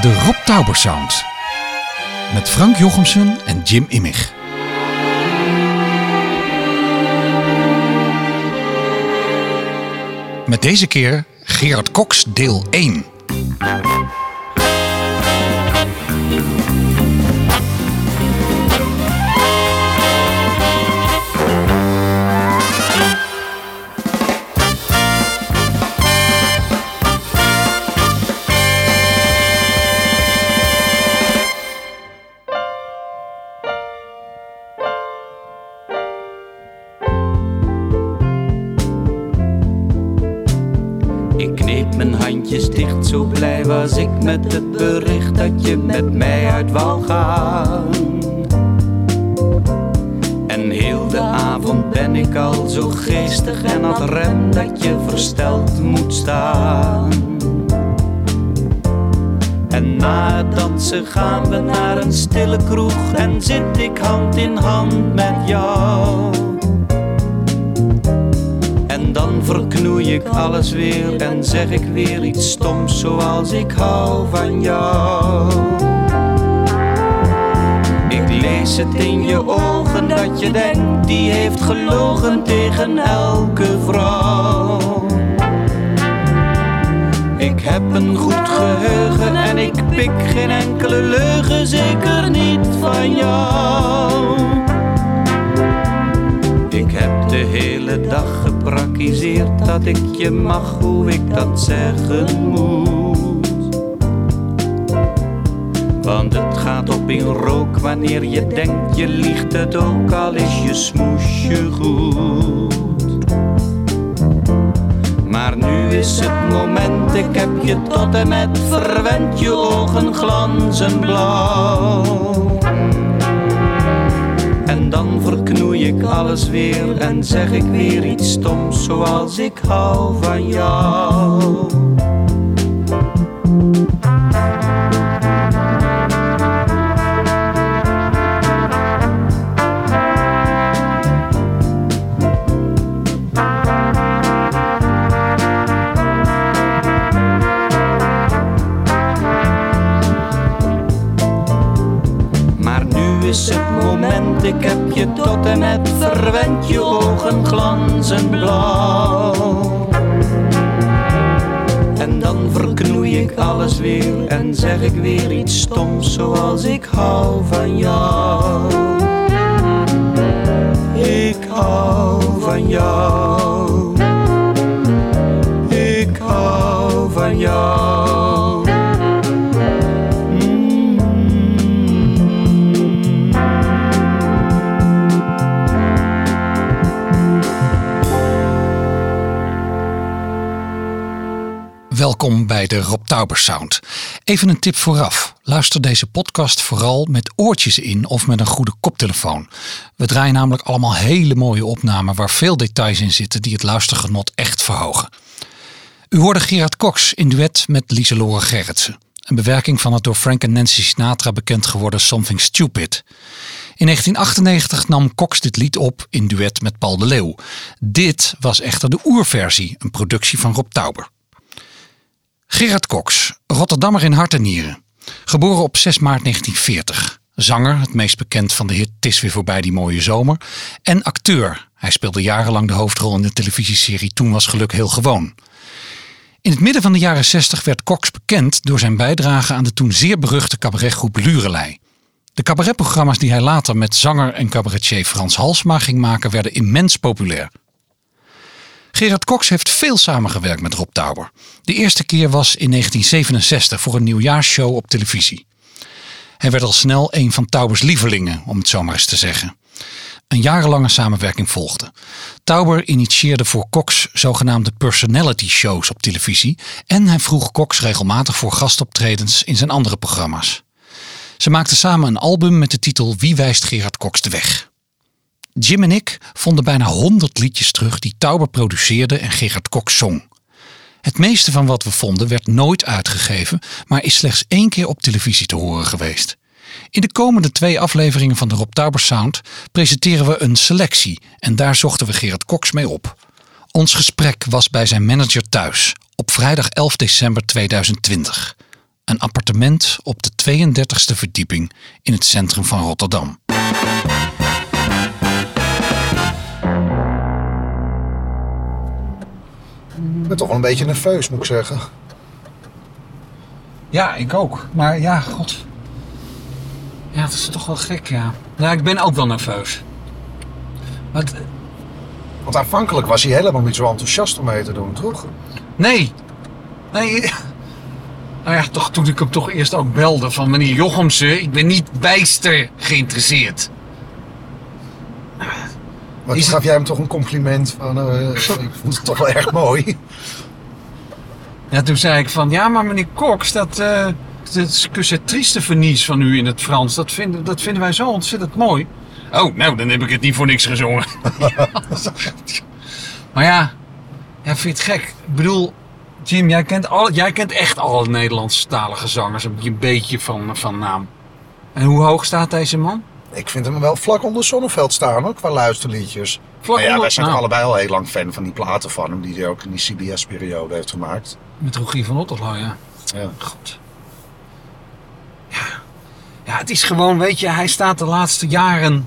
De Rob Tauber Sound. Met Frank Jochemsen en Jim Immig. Met deze keer Gerard Cox deel 1. Met jou. En dan verknoei ik alles weer en zeg ik weer iets stoms zoals ik hou van jou. Ik lees het in je ogen dat je denkt, die heeft gelogen tegen elke vrouw. Ik heb een goed geheugen en ik pik geen enkele leugen, zeker niet van jou. Dat ik je mag hoe ik dat zeggen moet. Want het gaat op in rook wanneer je denkt je liegt het ook al is je smoesje goed. Maar nu is het moment, ik heb je tot en met verwend, je ogen glanzen blauw. Dan verknoei ik alles weer en zeg ik weer iets stoms zoals ik hou van jou. Glanzen bij de Rob Tauber Sound. Even een tip vooraf. Luister deze podcast vooral met oortjes in of met een goede koptelefoon. We draaien namelijk allemaal hele mooie opnamen waar veel details in zitten die het luistergenot echt verhogen. U hoorde Gerard Cox in duet met Lieselore Gerritsen. Een bewerking van het door Frank en Nancy Sinatra bekend geworden Something Stupid. In 1998 nam Cox dit lied op in duet met Paul de Leeuw. Dit was echter de oerversie, een productie van Rob Tauber. Gerard Cox, Rotterdammer in hart en nieren. Geboren op 6 maart 1940. Zanger, het meest bekend van de hit Het is weer voorbij die mooie zomer. En acteur. Hij speelde jarenlang de hoofdrol in de televisieserie Toen was geluk heel gewoon. In het midden van de jaren 60 werd Cox bekend door zijn bijdrage aan de toen zeer beruchte cabaretgroep Lurelei. De cabaretprogramma's die hij later met zanger en cabaretier Frans Halsma ging maken werden immens populair. Gerard Cox heeft veel samengewerkt met Rob Tauber. De eerste keer was in 1967 voor een nieuwjaarsshow op televisie. Hij werd al snel een van Taubers lievelingen, om het zo maar eens te zeggen. Een jarenlange samenwerking volgde. Tauber initieerde voor Cox zogenaamde personality shows op televisie en hij vroeg Cox regelmatig voor gastoptredens in zijn andere programma's. Ze maakten samen een album met de titel Wie wijst Gerard Cox de weg? Jim en ik vonden bijna 100 liedjes terug die Tauber produceerde en Gerard Cox zong. Het meeste van wat we vonden werd nooit uitgegeven, maar is slechts één keer op televisie te horen geweest. In de komende twee afleveringen van de Rob Tauber Sound presenteren we een selectie en daar zochten we Gerard Cox mee op. Ons gesprek was bij zijn manager thuis op vrijdag 11 december 2020. Een appartement op de 32e verdieping in het centrum van Rotterdam. Ik ben toch wel een beetje nerveus, moet ik zeggen. Ja, ik ook. Maar ja, god. Ja, het is toch wel gek, ja. Ja, ik ben ook wel nerveus. Maar het- Want aanvankelijk was hij helemaal niet zo enthousiast om mee te doen, toch? nee. Nee. Nou ja, toch, toen ik hem toch eerst ook belde van meneer Jochemsen, ik ben niet bijster geïnteresseerd. Maar gaf jij hem toch een compliment van... eh, ik vond het toch wel erg mooi. Ja, toen zei ik van, ja, maar meneer Cox, dat, eh dat vernies van u in het Frans, dat vinden, dat vinden wij zo ontzettend mooi. Oh, nou, dan heb ik het niet voor niks gezongen. maar ja, ja, vind je het gek? Ik bedoel, Jim, jij kent, al, jij kent echt alle Nederlandstalige zangers een beetje van, van naam. En hoe hoog staat deze man? Ik vind hem wel vlak onder Zonneveld staan, hoor, qua luisterliedjes. Vlak Maar ja, wij zijn nou. allebei al heel lang fan van die platen van hem... die hij ook in die CBS-periode heeft gemaakt. Met Rogier van Otterlo, ja. Ja. God. Ja. ja, het is gewoon, weet je, hij staat de laatste jaren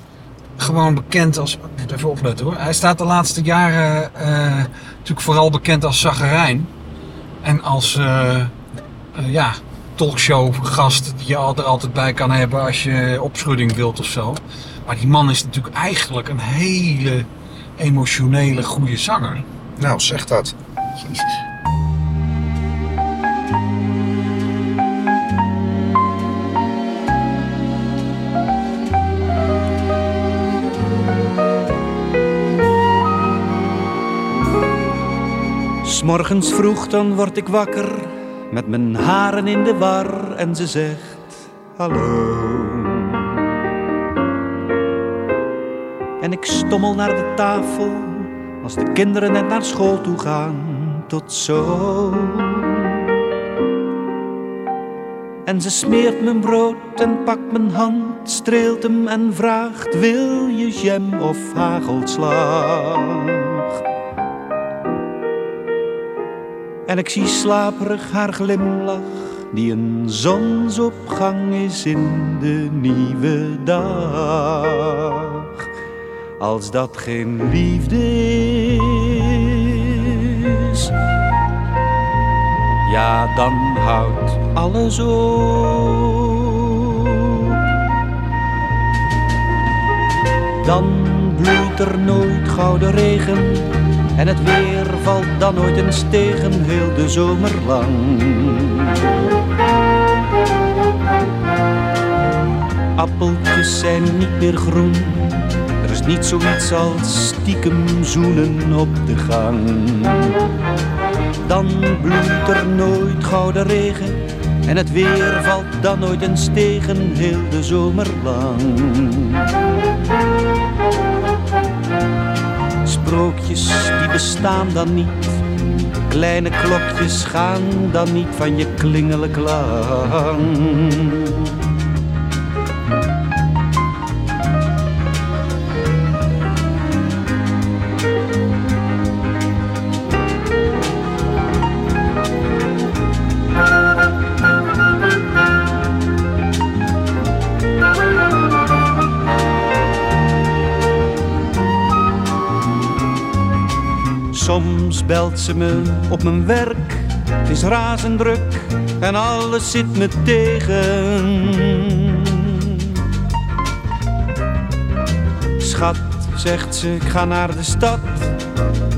gewoon bekend als. Ik moet even opletten hoor. Hij staat de laatste jaren eh, natuurlijk vooral bekend als zagerijn. En als eh, eh, ja, talkshow-gast die je er altijd bij kan hebben als je opschudding wilt of zo. Maar die man is natuurlijk eigenlijk een hele emotionele, goede zanger. Nou, zeg dat. Jezus. S'morgens vroeg dan word ik wakker met mijn haren in de war en ze zegt hallo. En ik stommel naar de tafel als de kinderen net naar school toe gaan. Tot zo. En ze smeert mijn brood en pakt mijn hand, streelt hem en vraagt: Wil je jam of hagelslag? En ik zie slaperig haar glimlach, die een zonsopgang is in de nieuwe dag. Als dat geen liefde is, ja, dan houdt alles op. Dan bloeit er nooit gouden regen en het weer valt dan nooit eens tegen heel de zomer lang. Appeltjes zijn niet meer groen, er is niet zoiets als stiekem zoenen op de gang. Dan bloeit er nooit gouden regen en het weer valt dan nooit eens tegen heel de zomer lang. Sprookjes die bestaan dan niet. Kleine klokjes gaan dan niet van je klingelenklang. Belt ze me op mijn werk. Het is razend druk en alles zit me tegen. Schat, zegt ze, ik ga naar de stad.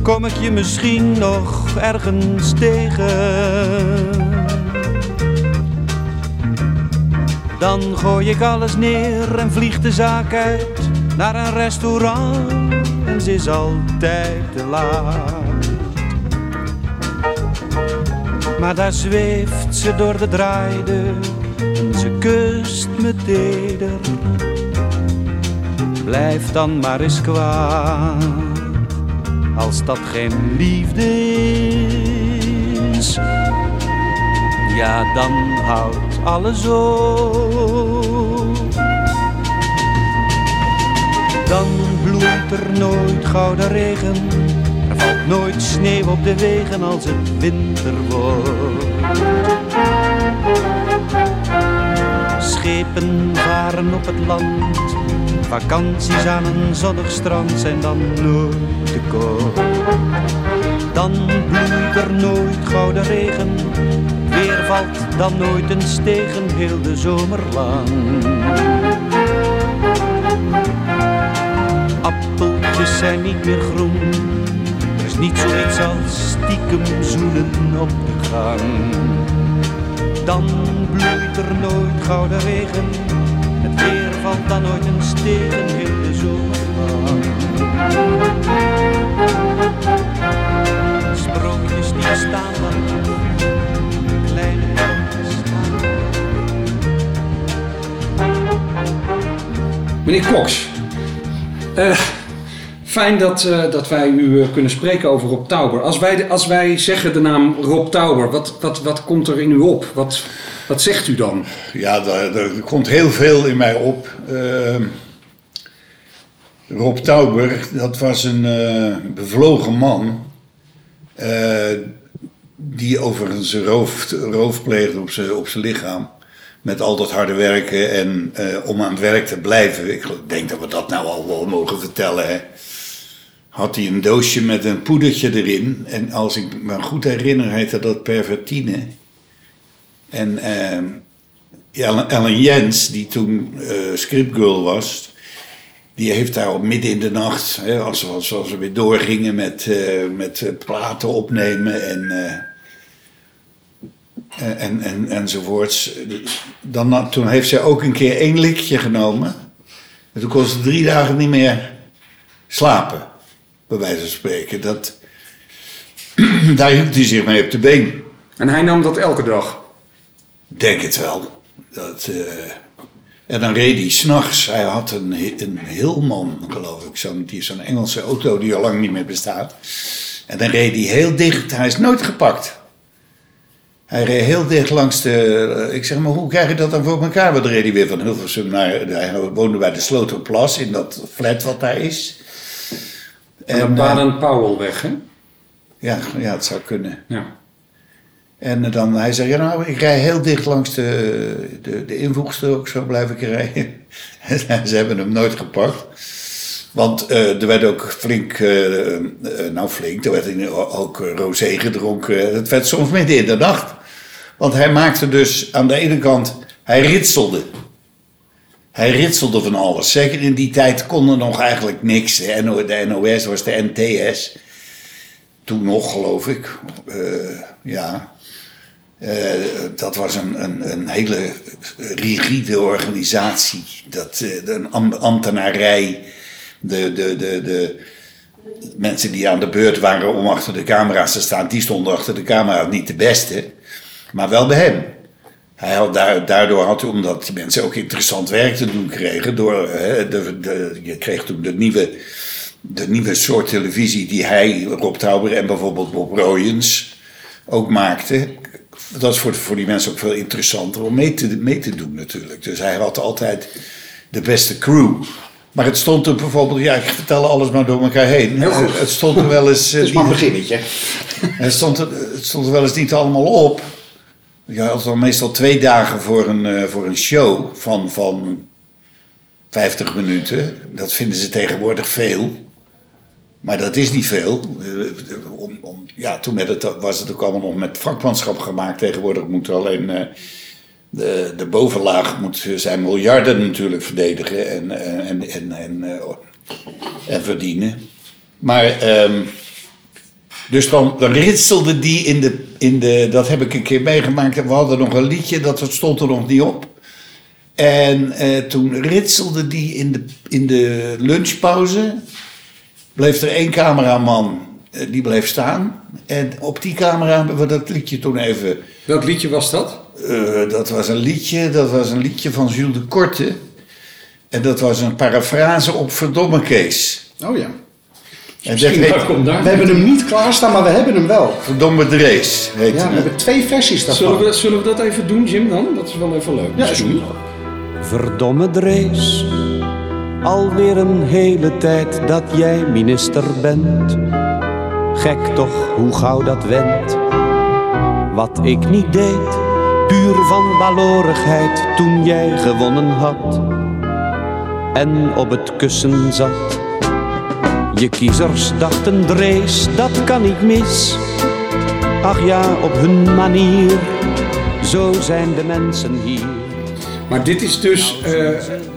Kom ik je misschien nog ergens tegen? Dan gooi ik alles neer en vlieg de zaak uit naar een restaurant. En ze is altijd te laat. Maar daar zweeft ze door de draaideur en ze kust me teder. Blijf dan maar eens kwaad, als dat geen liefde is. Ja, dan houdt alles op. Dan bloeit er nooit gouden regen. Nooit sneeuw op de wegen als het winter wordt. Schepen varen op het land, vakanties aan een zonnig strand zijn dan nooit te koop. Dan bloeit er nooit gouden regen, weer valt dan nooit een stegen heel de zomer lang. Appeltjes zijn niet meer groen niet zoiets als stiekem zoenen op de gang. Dan bloeit er nooit gouden regen, het weer valt dan nooit een stegen heel de zomer. Sprookjes die staan dan, kleine staan. Meneer Cox, eh, fijn dat, eh, dat wij u eh, kunnen spreken over Rob Tauber. Als wij, als wij zeggen de naam Rob Tauber, wat, wat, wat komt er in u op? Wat, wat zegt u dan? Ja, daar komt heel veel in mij op. Ehm, Rob Tauber, dat was een eh, bevlogen man. die overigens roof, roof pleegde op zijn op lichaam. Met al dat harde werken en om aan het werk te blijven. Ik denk dat we dat nou al wel mogen vertellen. Hè. Had hij een doosje met een poedertje erin. En als ik me goed herinner, heette dat pervertine. En ehm, Ellen, Ellen Jens, die toen eh scriptgirl was, die heeft daar op midden in de nacht, hè, als, als we weer doorgingen met, eh, met eh, platen opnemen en, eh, en, en, enzovoorts. Dan, toen heeft zij ook een keer één likje genomen. En toen kon ze drie dagen niet meer slapen, bij wijze van spreken. Dat, daar hield hij zich mee op de been. En hij nam dat elke dag. Denk het wel. Dat, eh, en dan reed hij s'nachts. Hij had een, een Hillman, geloof ik. Zo'n die- zo'n Engelse auto die al lang niet meer bestaat. En dan reed hij heel dicht. Hij is nooit gepakt. Hij reed heel dicht langs de... eh, Ik zeg maar, hoe krijg je dat dan voor elkaar? Want dan reed hij weer van Hilversum naar... Hij woonde bij de Sloterplas, in dat flat wat daar is. En de eh, Baden-Powellweg, hè? ja, ja, het zou kunnen. Ja. En dan, hij zei, ja nou, ik rij heel dicht langs de, de, de invoegstrook, zo blijf ik rijden. En ze hebben hem nooit gepakt. Want eh, er werd ook flink, eh, eh, nou flink, er werd ook eh, rosé gedronken. Het werd soms midden in de nacht. Want hij maakte dus aan de ene kant, hij ritselde. Hij ritselde van alles. Zeker in die tijd kon er nog eigenlijk niks. De NO de NOS was de NTS. Toen nog, geloof ik. Eh, ja. Eh, dat was een, een, een hele rigide organisatie. Dat, eh, een am- ambtenarij. De, de, de, de mensen die aan de beurt waren om achter de camera's te staan, die stonden achter de camera niet de beste. Maar wel bij hem. Hij had daar, daardoor had hij, omdat die mensen ook interessant werk te doen kregen, door, hè, de, de, je kreeg toen de nieuwe, de nieuwe soort televisie die hij, Rob Tauber en bijvoorbeeld Bob Royens ook maakte. Dat is voor, voor die mensen ook veel interessanter om mee te, mee te doen natuurlijk. Dus hij had altijd de beste crew. Maar het stond er bijvoorbeeld, ja, ik vertel alles maar door elkaar heen. Het stond er wel eens. eh, Dat is maar een beginnetje. het stond, er, het stond er wel eens niet allemaal op. Je had dan meestal twee dagen voor een, eh, voor een show van, van 50 minuten. Dat vinden ze tegenwoordig veel. Maar dat is niet veel. Eh, Om, om, ja, toen werd het, was het ook allemaal nog met vakmanschap gemaakt. Tegenwoordig moet alleen eh, de, de bovenlaag moet zijn miljarden natuurlijk verdedigen en, en, en, en, en verdienen. Maar ehm, dus dan, dan ritselde die in de, in de. Dat heb ik een keer meegemaakt. En we hadden nog een liedje, dat stond er nog niet op. En eh, toen ritselde die in de, in de lunchpauze. Bleef er één cameraman, eh, die bleef staan. En op die camera hebben we dat liedje toen even. Welk liedje was dat? eh, dat was een liedje, dat was een liedje van Jules de Korte. En dat was een parafrase op Verdomme Kees. Oh ja. En welkom daar. We hebben hem niet klaarstaan, maar we hebben hem wel. Verdomme Drees. Heet Ja, we hebben twee versies daarvan. Zullen we, zullen we dat even doen, Jim, dan? Dat is wel even leuk. Ja, is goed. Verdomme Drees, alweer een hele tijd dat jij minister bent. Gek toch hoe gauw dat went. Wat ik niet deed, puur van balorigheid toen jij gewonnen had. en op het kussen zat. Je kiezers dachten Drees, dat kan niet mis. Ach ja, op hun manier, zo zijn de mensen hier. Maar dit is dus eh,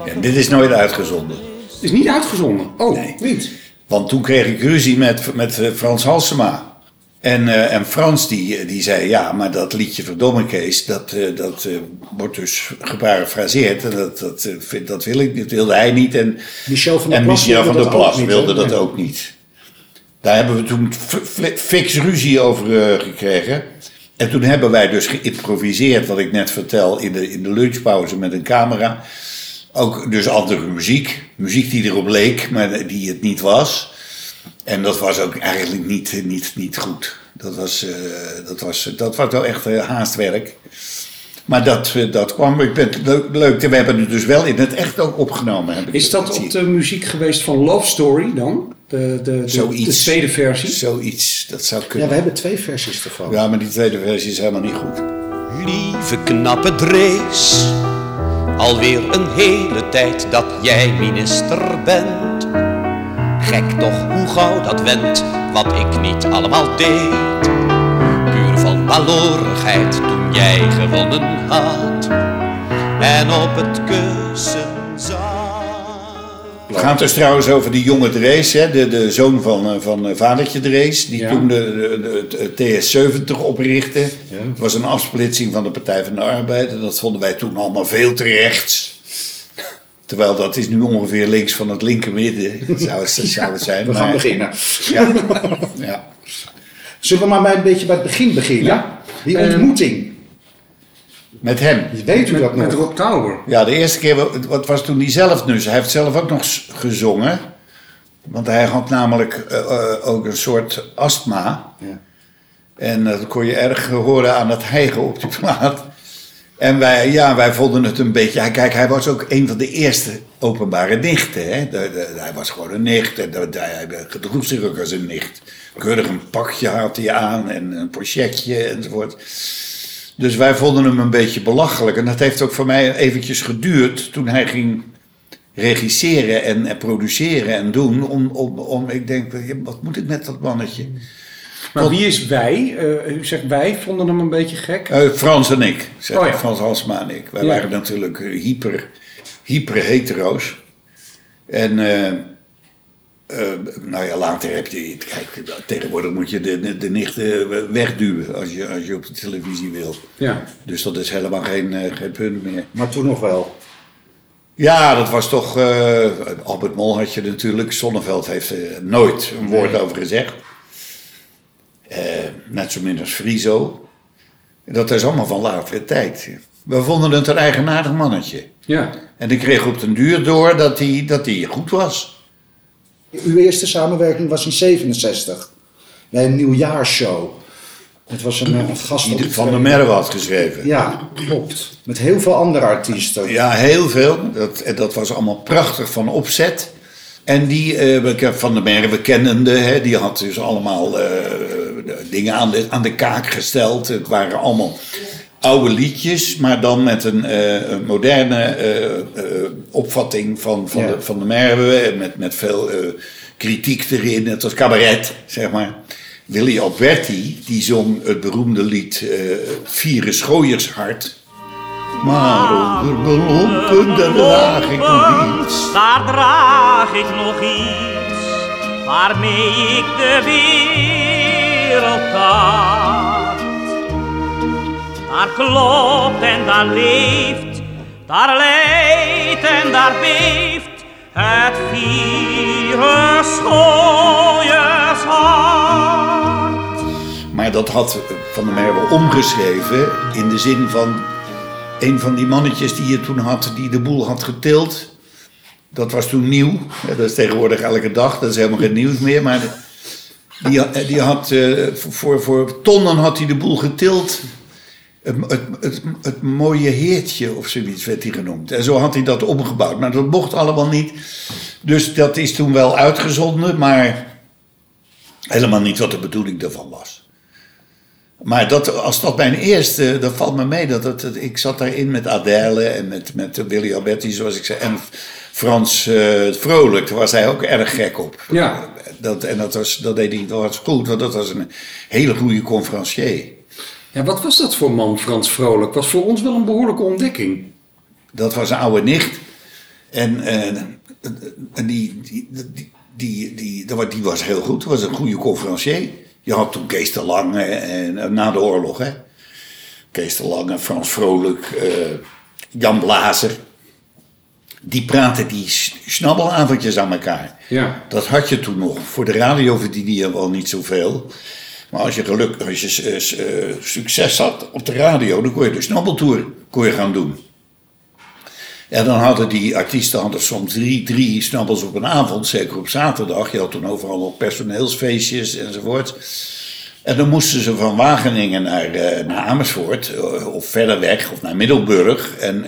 Ja, dit is nooit uitgezonden. is niet uitgezonden. Oh, niet. Want toen kreeg ik ruzie met, met eh, Frans Halsema. En, eh, en Frans die, die zei, ja, maar dat liedje Verdomme Kees, dat, eh, dat eh, wordt dus geparafraseerd. En dat, dat, vind- dat, wil ik, dat wilde hij niet. En, Michel van der Plas Michel wilde van der dat ook Plas niet, wilde dat ook niet. Daar hebben we toen fix ruzie over gekregen. En toen hebben wij dus geïmproviseerd, wat ik net vertel, in de, in de lunchpauze met een camera. Ook dus andere muziek. Muziek die erop leek, maar die het niet was. En dat was ook eigenlijk niet, niet, niet goed. Dat was, eh, dat, was, dat was wel echt eh, haastwerk. Maar dat, eh, dat kwam, ik ben leuk, leuk. We hebben het dus wel in het echt ook opgenomen. Heb ik Is dat gezien. op de muziek geweest van Love Story dan? De, de, de, Zoiets. de tweede versie? Zoiets, dat zou Ja, kunnen. we hebben twee versies ervan. Ja, maar die tweede versie is helemaal niet goed. Lieve knappe Drees, alweer een hele tijd dat jij minister bent. Gek toch hoe gauw dat went, wat ik niet allemaal deed. Puur van balorigheid toen jij gewonnen had. En op het kussen zat. Het gaat dus trouwens over die jonge Drees, hè, de, de zoon van, eh, van eh, vadertje Drees, die Ja. toen de, de, de- het TS70 oprichtte. Het was een afsplitsing van de Partij van de Arbeid en dat vonden wij toen allemaal veel te rechts. Terwijl dat is nu ongeveer links van het linkermidden, zou het, zou het zijn. We gaan maar- beginnen. Ja, ja. Zullen we maar bij een beetje bij het begin beginnen? Ja. Die Eh, ontmoeting. Met hem. Weet u Met, dat met nog? Rob Tauber. Ja, de eerste keer, wa- wat was toen hij zelf dus? Hij heeft zelf ook nog gezongen. Want hij had namelijk eh, eh, ook een soort astma. Ja. En dat kon je erg horen aan het hijgen op die plaat. En wij, ja, wij vonden het een beetje... Kijk, hij was ook een van de eerste openbare nichten. Hè? Hij was gewoon een nicht. En hij gedroeg zich als een nicht. Keurig een pakje had hij aan en een pochetje enzovoort. Dus wij vonden hem een beetje belachelijk. En dat heeft ook voor mij eventjes geduurd toen hij ging regisseren en, en produceren en doen. Om, om, om, ik denk, wat moet ik met dat mannetje? Maar wie is wij? Eh, u zegt wij vonden hem een beetje gek. Eh, Frans en ik, zeg Oh ja. Frans Halsma en ik. Wij Ja. waren natuurlijk eh, hyper, hyper hetero's. En eh, eh, nou ja, later heb je, kijk, tegenwoordig moet je de, de, de nichten wegduwen als je, als je op de televisie wil. Ja. Dus dat is helemaal geen, geen punt meer. Maar toen nog wel. Ja, dat was toch. eh, Albert Mol had je natuurlijk. Zonneveld heeft er nooit een woord over gezegd. Eh, net zo min als Friso. Dat is allemaal van latere tijd. We vonden het een eigenaardig mannetje. Ja. En ik kreeg op den duur door dat hij, dat hij goed was. Uw eerste samenwerking was in 67. Bij een nieuwjaarsshow. Het was een, eh, een gast Die Van der Merwe had geschreven. Ja, klopt. Met heel veel andere artiesten. Ja, heel veel. Dat, en dat was allemaal prachtig van opzet. En die eh, we- Van der Merwe kennende, hè, die had dus allemaal eh, dingen aan de, aan de kaak gesteld. Het waren allemaal oude liedjes, maar dan met een, eh, moderne eh, eh, opvatting van, van, Ja. de, van de Merwe. en Met, met veel eh, kritiek erin. Het was cabaret, zeg maar. Willy Alberti, die zong het beroemde lied eh Vieren Schooiershart. Maar onder belompen, daar draag ik nog iets. Daar draag ik nog iets waarmee ik de wereld Daar klopt en daar leeft, daar leidt en daar beeft het vieren schooiershart. Maar dat had Van der Merwe omgeschreven in de zin van... een van die mannetjes die je toen had, die de boel had getild... dat was toen nieuw. Dat is tegenwoordig elke dag, dat is helemaal geen nieuws meer. Maar die, had- die had, eh, voor, voor tonnen had hij de boel getild... Het, het, het, mooie heertje of zoiets werd hij genoemd. En zo had hij dat opgebouwd. Maar dat mocht allemaal niet. Dus dat is toen wel uitgezonden, maar helemaal niet wat de bedoeling daarvan was. Maar dat, als dat mijn eerste, dat valt me mee. Dat, ik zat daarin met Adele en met, met Willy Alberti, zoals ik zei. En Frans eh, Vrolijk, daar was hij ook erg gek op. Ja. Dat, en dat, was, dat deed hij was goed, want dat was een hele goede conferencier. Ja, wat was dat voor man, Frans Vrolijk? Was voor ons wel een behoorlijke ontdekking. Dat was een oude nicht. En, eh, en die, die, die, die, die, was heel goed. Dat was een goede conferencier. Je had toen Kees de Lange en, en na de oorlog, hè. Kees de Lange, Frans Vrolijk, eh, Jan Blazer. Die praten die snabbelavondjes aan elkaar. Ja. Dat had je toen nog. Voor de radio verdiende je wel niet zoveel. Maar als je, geluk, als je eh, succes had op de radio, dan kon je de snabbeltour kon je gaan doen. En dan hadden die artiesten hadden soms drie, drie snabbels op een avond, zeker op zaterdag. Je had toen overal nog personeelsfeestjes enzovoort. En dan moesten ze van Wageningen naar, eh, naar Amersfoort, eh, of verder weg, of naar Middelburg. En,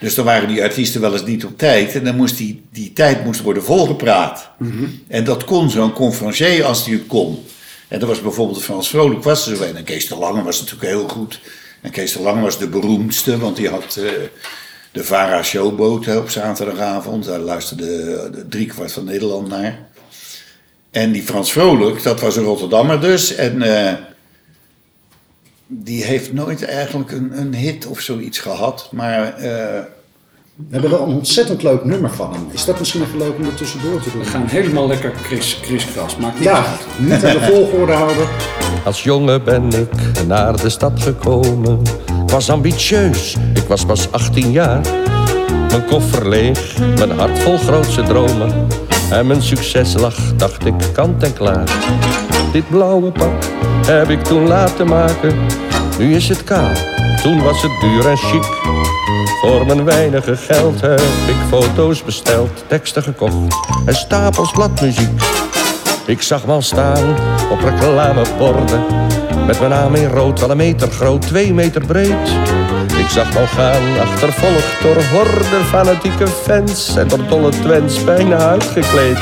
dus dan waren die artiesten wel eens niet op tijd. En dan moest die, die tijd moest worden volgepraat. En dat kon zo'n conferencier als die het kon. En dat was bijvoorbeeld Frans Vrolijk was er zo een. En Kees de Lange was natuurlijk heel goed. En Kees de Lange was de beroemdste, want die had eh, de Vara Showboot hè, op zaterdagavond. Daar luisterde de driekwart van Nederland naar. En die Frans Vrolijk, dat was een Rotterdammer dus. En eh, die heeft nooit eigenlijk een, een hit of zoiets gehad. Maar eh, We hebben wel een ontzettend leuk nummer van hem. Is dat misschien even leuk om er tussendoor te doen? We gaan helemaal lekker kris, kriskras. Maakt niet Ja, uit. niet aan de volgorde houden. Als jongen ben ik naar de stad gekomen. Ik was ambitieus, ik was pas 18 jaar. Mijn koffer leeg, mijn hart vol grootse dromen. En mijn succes lag, dacht ik, kant en klaar. Dit blauwe pak heb ik toen laten maken. Nu is het kaal, toen was het duur en chic. Voor mijn weinige geld heb ik foto's besteld, teksten gekocht en stapels bladmuziek. Ik zag me staan op reclameborden. Met mijn naam in rood, wel een meter groot, twee meter breed. Ik zag me al gaan, achtervolgd door horden fanatieke fans. En door dolle twents bijna uitgekleed.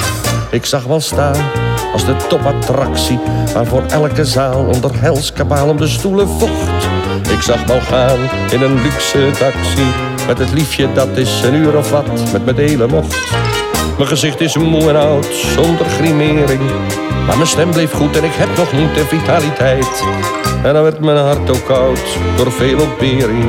Ik zag me al staan als de topattractie. Waarvoor elke zaal onder hels kabaal om de stoelen vocht. Ik zag me al gaan in een luxe taxi. Met het liefje dat is een uur of wat met me delen mocht. Mijn gezicht is moe en oud, zonder grimering. Maar mijn stem bleef goed en ik heb nog moed en vitaliteit. En dan werd mijn hart ook koud, door veel ontbering.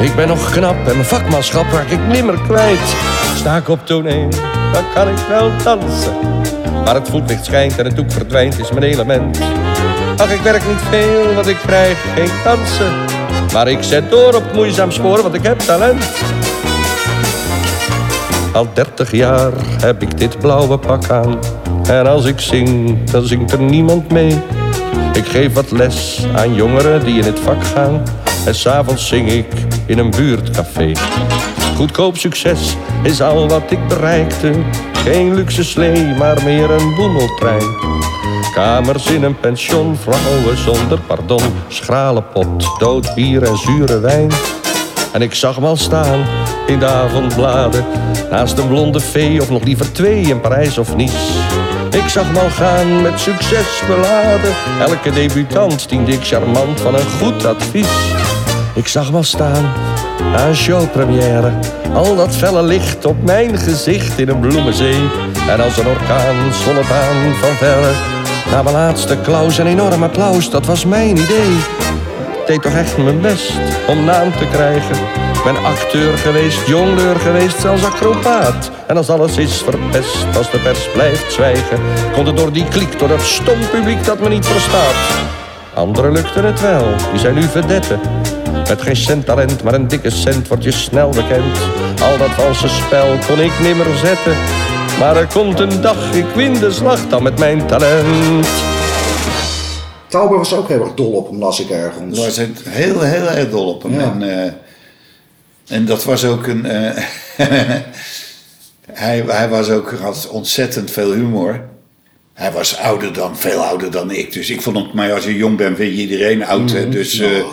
Ik ben nog knap en mijn vakmanschap raak ik nimmer kwijt. Sta ik op toneel, dan kan ik wel dansen. Maar het voetlicht schijnt en het doek verdwijnt is mijn element. Ach, ik werk niet veel, want ik krijg geen kansen. Maar ik zet door op moeizaam spoor, want ik heb talent. Al dertig jaar heb ik dit blauwe pak aan. En als ik zing, dan zingt er niemand mee. Ik geef wat les aan jongeren die in het vak gaan. En s'avonds zing ik in een buurtcafé. Goedkoop succes is al wat ik bereikte. Geen luxe slee, maar meer een boemeltrein. Kamers in een pension, vrouwen zonder pardon. Schrale pot, dood bier en zure wijn. En ik zag al staan in de avondbladen. Naast een blonde vee of nog liever twee in Parijs of Nice. Ik zag al gaan met succes beladen. Elke debutant diende ik charmant van een goed advies. Ik zag hem al staan een showpremière. Al dat felle licht op mijn gezicht in een bloemenzee. En als een orkaan aan van verre. Na mijn laatste klaus een enorm applaus, dat was mijn idee. Ik deed toch echt mijn best om naam te krijgen. Ben acteur geweest, jongleur geweest, zelfs acrobaat. En als alles is verpest, als de pers blijft zwijgen... komt het door die kliek, door dat stom publiek dat me niet verstaat. Anderen lukte het wel, die zijn nu verdetten. Met geen cent talent, maar een dikke cent word je snel bekend. Al dat valse spel kon ik nimmer zetten. Maar er komt een dag, ik win de slag dan met mijn talent. Tauber was ook heel erg dol op hem, las ik ergens. was het heel, heel erg dol op hem. Ja. En, eh, en dat was ook een. eh, hij, hij was ook, had ontzettend veel humor. Hij was ouder dan, veel ouder dan ik. Dus ik vond het, maar als je jong bent, vind je iedereen oud. hè. Dus eh,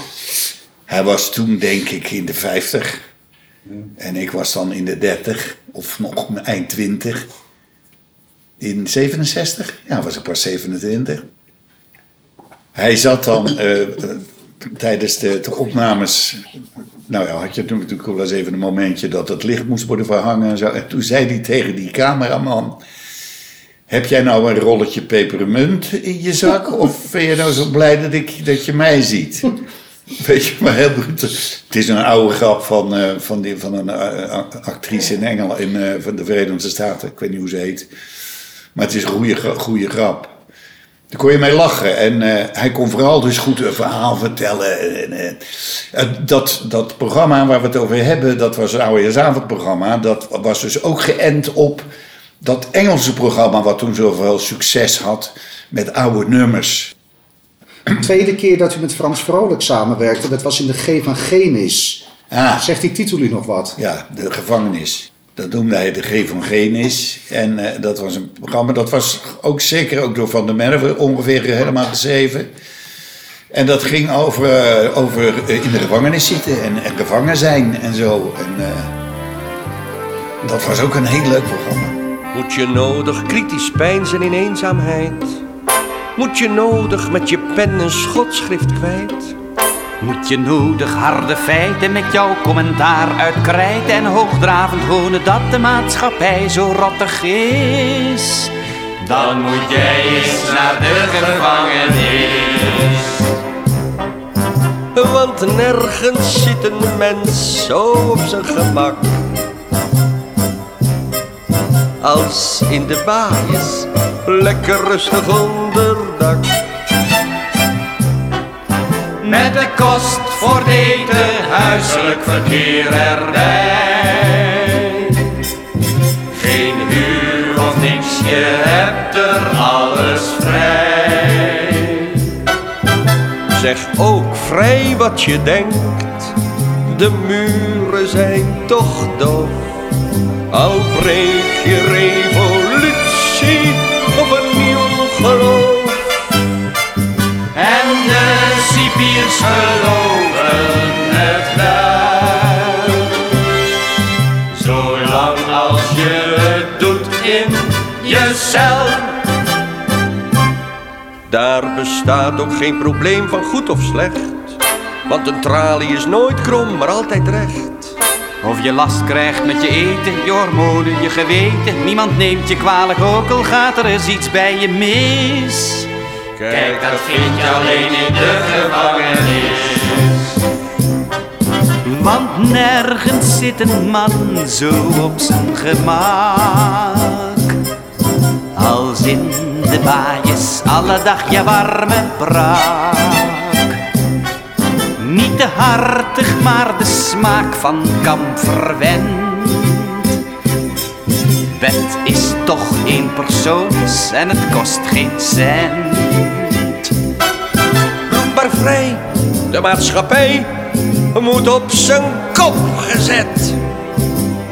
hij was toen, denk ik, in de 50. En ik was dan in de 30, of nog eind 20. In 67? Ja, was ik pas 27. Hij zat dan, eh, tijdens de, de opnames. Nou ja, had je toen natuurlijk wel eens even een momentje dat het licht moest worden verhangen en zo. En toen zei hij tegen die cameraman. Heb jij nou een rolletje pepermunt in je zak? Of ben je nou zo blij dat, ik, dat je mij ziet? Weet je, maar heel goed. Het is een oude grap van, eh, van, die, van een eh, actrice in Engeland, in van de Verenigde Staten. Ik weet niet hoe ze heet. Maar het is een goede, goede grap. Daar kon je mee lachen. En eh, hij kon vooral dus goed een verhaal vertellen. En, eh, dat, dat programma waar we het over hebben, dat was een oudejaarsavondprogramma. Dat was dus ook geënt op dat Engelse programma wat toen zoveel succes had met oude nummers. De tweede keer dat u met Frans Vrolijk samenwerkte, dat was in de G van Genis. Ah, Zegt die titel u nog wat? ja, de gevangenis. Dat noemde hij de G van. En eh, dat was een programma, dat was ook zeker ook door Van der Merwe ongeveer helemaal geschreven. En dat ging over, eh, over eh, in de gevangenis zitten en, en gevangen zijn en zo. En, eh, dat was ook een heel leuk programma. Moet je nodig kritisch peinzen in eenzaamheid? Moet je nodig met je pen een schotschrift kwijt? Moet je nodig harde feiten met jouw commentaar uitkrijten en hoogdravend wonen dat de maatschappij zo rottig is? Dan moet jij eens naar de gevangenis. Want nergens zit een mens zo op zijn gemak Als in de baaiers, lekker rustig onderdak Met de kost voor eten, huiselijk verkeer erbij. Geen huur of niks, je hebt er alles vrij. Zeg ook vrij wat je denkt, de muren zijn toch doof. Al breek je revolutie of een nieuw geloof. Cipiers geloven het wel. Zolang als je het doet in je cel. Daar bestaat ook geen probleem van goed of slecht. Want een tralie is nooit krom, maar altijd recht. Of je last krijgt met je eten, je hormonen, je geweten. Niemand neemt je kwalijk, ook al gaat er eens iets bij je mis. Kijk, dat vind je alleen in de gevangenis. Want nergens zit een man zo op zijn gemak. Als in de baaiers, alle dag je warme braak. Niet te hartig, maar de smaak van kamp verwend. Bed is toch één persoons en het kost geen cent. De maatschappij moet op zijn kop gezet.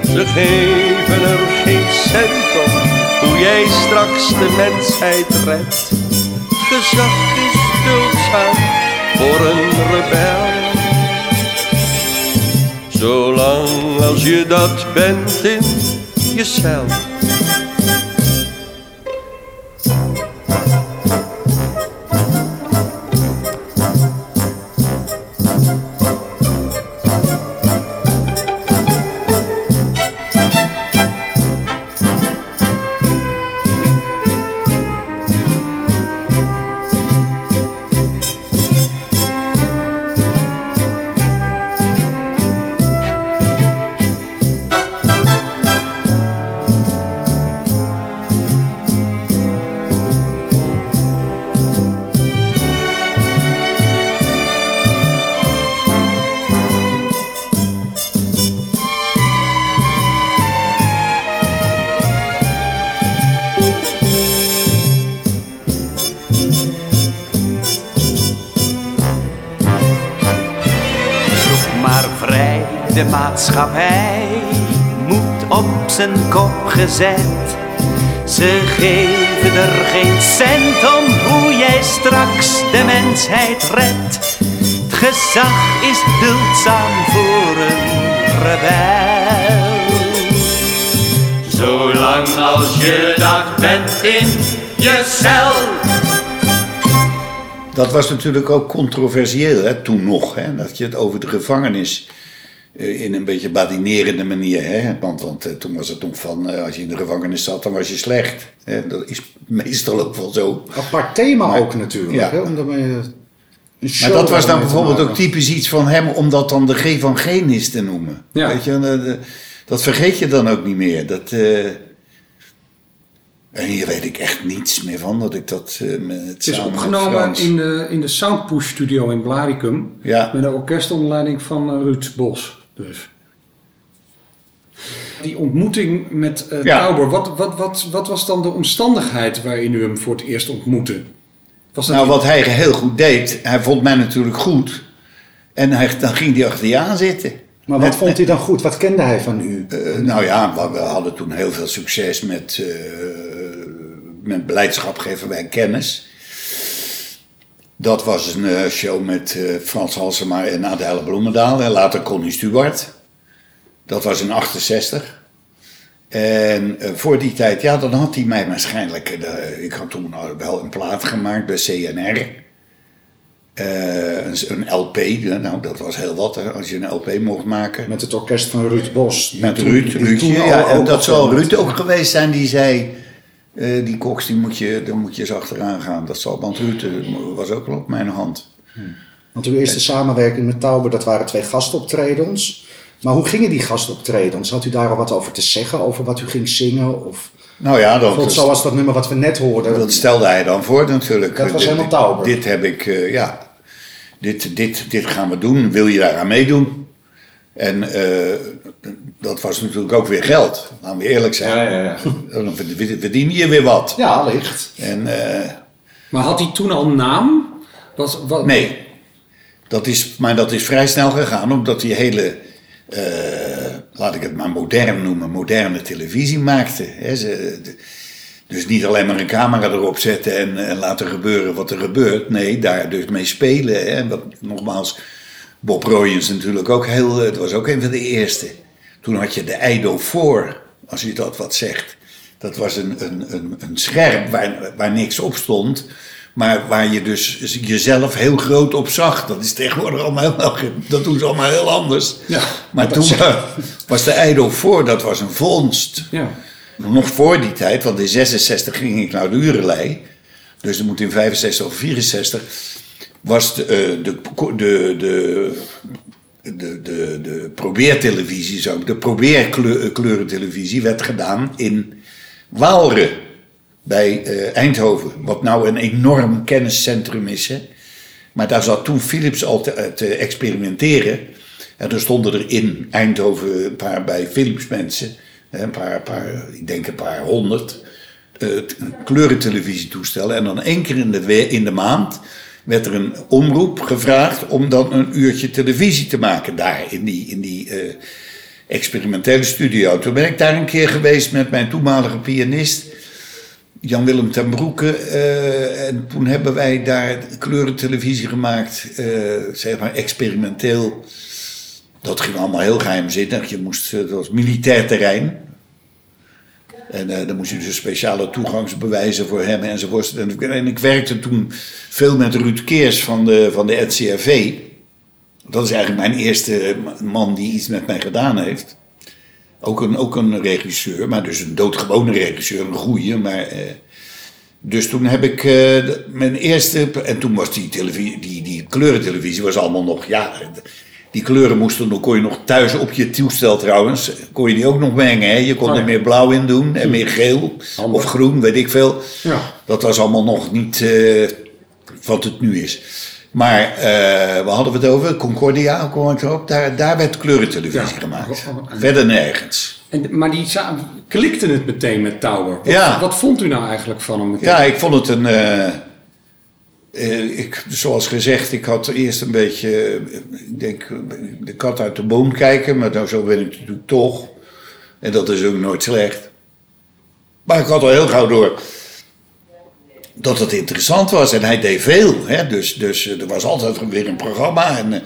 Ze geven er geen cent op hoe jij straks de mensheid redt. Gezag is duldzaam voor een rebel. Zolang als je dat bent in je Ze geven er geen cent om hoe jij straks de mensheid redt. Het gezag is duldzaam voor een rebel. Zolang als je dat bent in je cel. dat was natuurlijk ook controversieel hè, toen nog. Hè, dat je het over de gevangenis in een beetje badinerende manier. Hè, want want eh, toen was het nog van, eh, als je in de gevangenis zat, dan was je slecht. Hè, dat is meestal ook wel zo. Apart thema Maar- ook natuurlijk. ja. Hè? Omdat je een Maar dat was dan bijvoorbeeld ook typisch iets van hem om dat dan de G van Genis te noemen. Ja. Weet je, eh, dat vergeet je dan ook niet meer. Dat, eh, en hier weet ik echt niets meer van, dat ik dat eh, met het is opgenomen Frans- in de, in de Soundpush studio in Blaricum. Ja. Met een orkest onder leiding van eh, Ruud Bos. Dus. Die ontmoeting met eh Ja. Tauber, wat, wat, wat, wat was dan de omstandigheid waarin u hem voor het eerst ontmoette? Was dat Nou, wat hij heel goed deed, hij vond mij natuurlijk goed. En hij, dan ging hij achter je aan zitten. Maar wat vond hij dan goed? Wat kende hij van u? Eh, nou ja, we, hadden toen heel veel succes met, eh, met beleidschap geven wij kennis. Dat was een eh, show met eh, Frans Halsema en Adèle Bloemendaal en later Connie Stewart. Dat was in 68. En eh, voor die tijd, ja, dan had hij mij waarschijnlijk... ik had toen wel een plaat gemaakt bij CNR. Een, LP, nou dat was heel wat hè, als je een LP mocht maken. Met het orkest van Ruud Bos. Met Ruud, Ruudje, ja, en dat met- Ruud ook geweest zijn die zei... eh, die koks, die moet je, daar moet je eens achteraan gaan. Dat zal, want Ruud was ook wel op mijn hand. Want uw eerste samenwerking met Tauber, dat waren twee gastoptredens. Maar hoe gingen die gastoptredens? Had u daar al wat over te zeggen? Over wat u ging zingen? Of Nou ja, dat, zoals dat nummer wat we net hoorden. dat stelde hij dan voor natuurlijk. Dat was Dit- helemaal Tauber. Dit heb ik, eh, ja, dit, dit, dit gaan we doen. Wil je daar aan meedoen? En eh, dat was natuurlijk ook weer geld. Laten we eerlijk zijn. ja, ja. Dan verd- verdien je weer wat. Ja, licht. En... eh, Maar had hij toen al naam? Was, wat, Nee. Dat is, maar dat is vrij snel gegaan, omdat die hele, eh, laat ik het maar modern noemen, moderne televisie maakte. Hè. Ze, de- dus niet alleen maar een camera erop zetten en, en laten gebeuren wat er gebeurt. Nee, daar dus mee spelen. Hè. Wat, nogmaals, Bob Royens natuurlijk ook heel, het was ook een van de eerste. Toen had je de Eido voor, als je dat wat zegt. Dat was een, een, een, een scherm waar, waar niks op stond. Maar waar je dus jezelf heel groot op zag. Dat is tegenwoordig allemaal helemaal, dat doen ze allemaal heel anders. Ja, maar toen wa- was de Eido voor, dat was een vondst. Ja. Nog voor die tijd, want in 66 ging ik naar de Urelei. Dus dat moet in 65 of 64. Was de, eh, de, de, de, de, de, de probeertelevisie, de probeerkleurentelevisie werd gedaan in Waalre bij eh, Eindhoven. Wat nou een enorm kenniscentrum is. Hè? Maar daar zat toen Philips al te, te experimenteren. En er stonden er in Eindhoven een paar bij Philips mensen. Een paar, paar ik denk een paar honderd. eh, kleurentelevisietoestellen. En dan één keer in de, in de maand werd er een omroep gevraagd om dan een uurtje televisie te maken daar in die, in die eh, experimentele studio. Toen ben ik daar een keer geweest met mijn toenmalige pianist. Jan-Willem ten Broeke. eh, en toen hebben wij daar kleurentelevisie gemaakt. eh, zeg maar experimenteel. Dat ging allemaal heel geheimzinnig. Je moest, dat was militair terrein. En eh, dan moest je dus speciale toegangsbewijzen voor hebben enzovoort. En, en ik werkte toen veel met Ruud Keers van de, van de NCRV. Dat is eigenlijk mijn eerste man die iets met mij gedaan heeft. Ook een, ook een regisseur, maar dus een doodgewone regisseur, een goeie. Maar, eh, dus toen heb ik eh, mijn eerste. En toen was die, televisie, die, die kleurentelevisie was allemaal nog. Ja, die kleuren moesten nog, kon je nog thuis op je toestel trouwens. Kon je die ook nog mengen. Hè? Je kon er meer blauw in doen en meer geel of groen, weet ik veel. Ja. Dat was allemaal nog niet eh, wat het nu is. Maar eh waar hadden we het over? Concordia, kom ik erop. Daar, daar werd kleurentelevisie Ja. gemaakt. Oh, en- Verder nergens. En, maar die klikte het meteen met Tower. Wat, Ja. wat vond u nou eigenlijk van hem meteen? Ja, ik vond het een. eh, ik, zoals gezegd, ik had eerst een beetje. ik denk, de kat uit de boom kijken, maar nou, zo ben ik natuurlijk toch. En dat is ook nooit slecht. Maar ik had al heel gauw door dat het interessant was en hij deed veel. Hè? Dus, dus eh, er was altijd weer een programma. En, eh,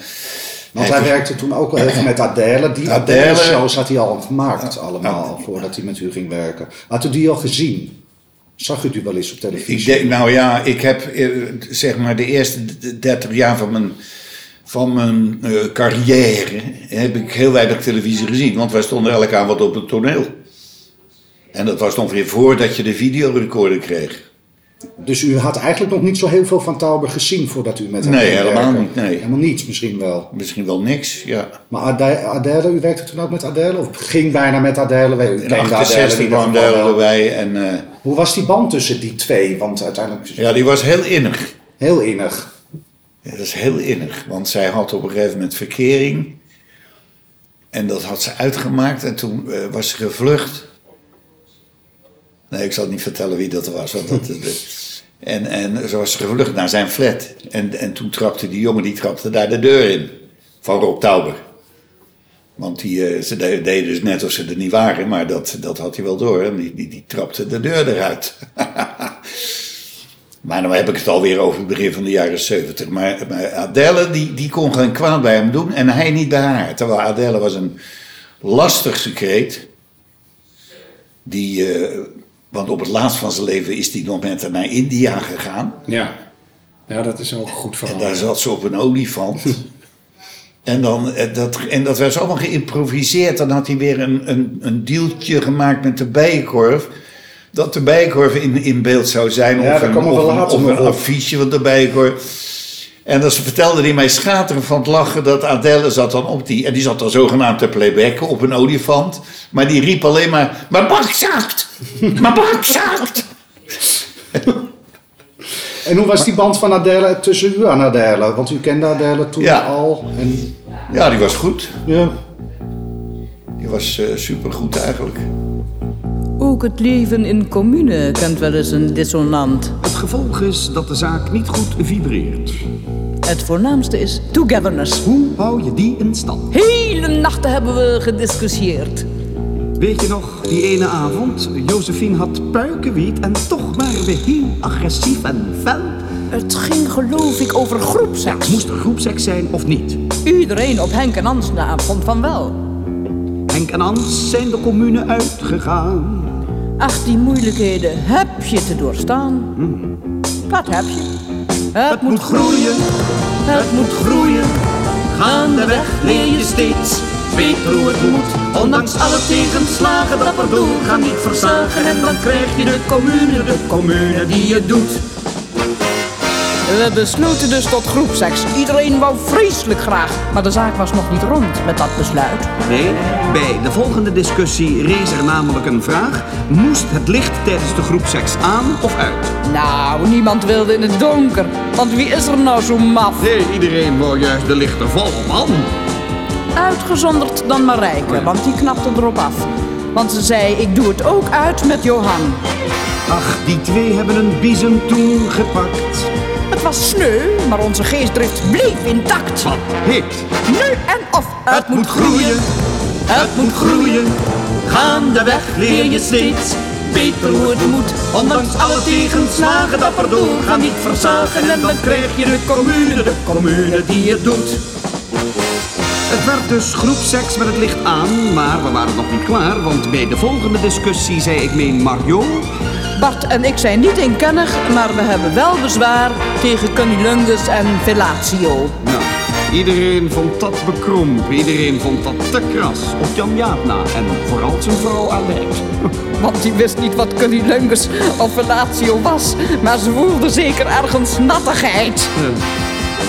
Want hij werkte toen ook wel even met Adele. Die Adele. Adele-shows had hij al gemaakt allemaal, voordat hij met u ging werken. Had u die al gezien? Zag u die wel eens op televisie? Nou ja, ik heb eh, zeg maar de eerste d- 30 jaar van mijn, van mijn eh, carrière heb ik heel weinig televisie gezien. Want wij stonden elke avond op het toneel. En dat was nog weer voordat je de videorecorder kreeg. Dus u had eigenlijk nog niet zo heel veel van Tauber gezien voordat u met hem Nee, helemaal niet, nee. Helemaal niets misschien wel. Misschien wel niks, ja. Maar Adele, u werkte toen ook met Adele? Of ging bijna met Adele? U In kende Adele 68 in ieder waren geval wel. delen wij en eh, Hoe was die band tussen die twee? Want uiteindelijk ja, die was heel innig. heel innig. Ja, dat is heel innig, want zij had op een gegeven moment verkering. En dat had ze uitgemaakt en toen eh, was ze gevlucht. Nee, ik zal niet vertellen wie dat was. Want dat, en, en ze was gevlucht naar zijn flat. En, en toen trapte die jongen die trapte daar de deur in. Van Rob Tauber. Want die, eh, ze de- deden dus net alsof ze er niet waren, maar dat, dat had hij wel door. En die, die, trapte de deur eruit. Maar dan heb ik het alweer over het begin van de jaren 70. Maar, Adele, die, die kon geen kwaad bij hem doen en hij niet bij haar. Terwijl Adele was een lastig secreet. Die, eh, want op het laatst van zijn leven is hij nog met naar India gegaan. Ja. Ja, dat is ook goed En verhaal. daar zat ze op een olifant. En, dan, eh, dat, en dat werd allemaal geïmproviseerd. Dan had hij weer een, een, een dealtje gemaakt met de bijenkorf. Dat de bijenkorf in, in beeld zou zijn. Ja, of een, of een, of een affiche van de bijenkorf. En dan vertelde hij mij schateren van het lachen dat Adele zat dan op die... En die zat dan zogenaamd te playbacken op een olifant. Maar die riep alleen maar... Mijn bak zakt! Mijn bak zakt! En hoe was die band van Adele tussen u en Adele? Want u kende Adele toen Ja. al. En, Ja, die was goed. ja. Die was eh supergoed eigenlijk. Ook het leven in commune kent wel eens een dissonant. Het gevolg is dat de zaak niet goed vibreert. Het voornaamste is togetherness. Hoe hou je die in stand? Hele nachten hebben we gediscussieerd. Weet je nog, die ene avond, Josephine had puikenwiet en toch waren we heel agressief en fel. Het ging geloof ik over groepseks. Moest er groepseks zijn of niet? Iedereen op Henk en Ans na vond van wel. Henk en Ans zijn de commune uitgegaan. Ach, die moeilijkheden heb je te doorstaan. Dat heb je. Het, moet groeien, het moet groeien. Gaandeweg leer je steeds beter hoe het moet. Ondanks alle tegenslagen dapper doorgaan, niet versagen. En dan krijg je de commune, de commune die het doet. We besloten dus tot groepseks. Iedereen wou vreselijk graag. Maar de zaak was nog niet rond met dat besluit. Nee, bij de volgende discussie rees er namelijk een vraag. Moest het licht tijdens de groepseks aan of uit? Nou, niemand wilde in het donker. Want wie is er nou zo maf? Nee, iedereen wou juist de lichten volop aan. Uitgezonderd dan Marijke, want die knapte erop af. Want ze zei, ik doe het ook uit met Johan. Ach, die twee hebben een biezen toen gepakt. Het was sneu, maar onze geestdrift bleef intact. Wat heet? Nu en of, het, moet groeien. Het moet groeien. Gaandeweg leer je steeds beter hoe het moet. Ondanks alle tegenslagen dapper doorgaan, niet versagen. En dan krijg je de commune, de commune die het doet. Het werd dus groepseks met het licht aan, maar we waren nog niet klaar, want bij de volgende discussie zei ik meen Mario... Bart en ik zijn niet inkennig, maar we hebben wel bezwaar tegen cunnilingus en fellatio. Nou, iedereen vond dat bekrompen, iedereen vond dat te kras, op Jan Jaap na en vooral zijn vrouw Aleid. Want die wist niet wat cunnilingus of fellatio was, maar ze voelde zeker ergens nattigheid.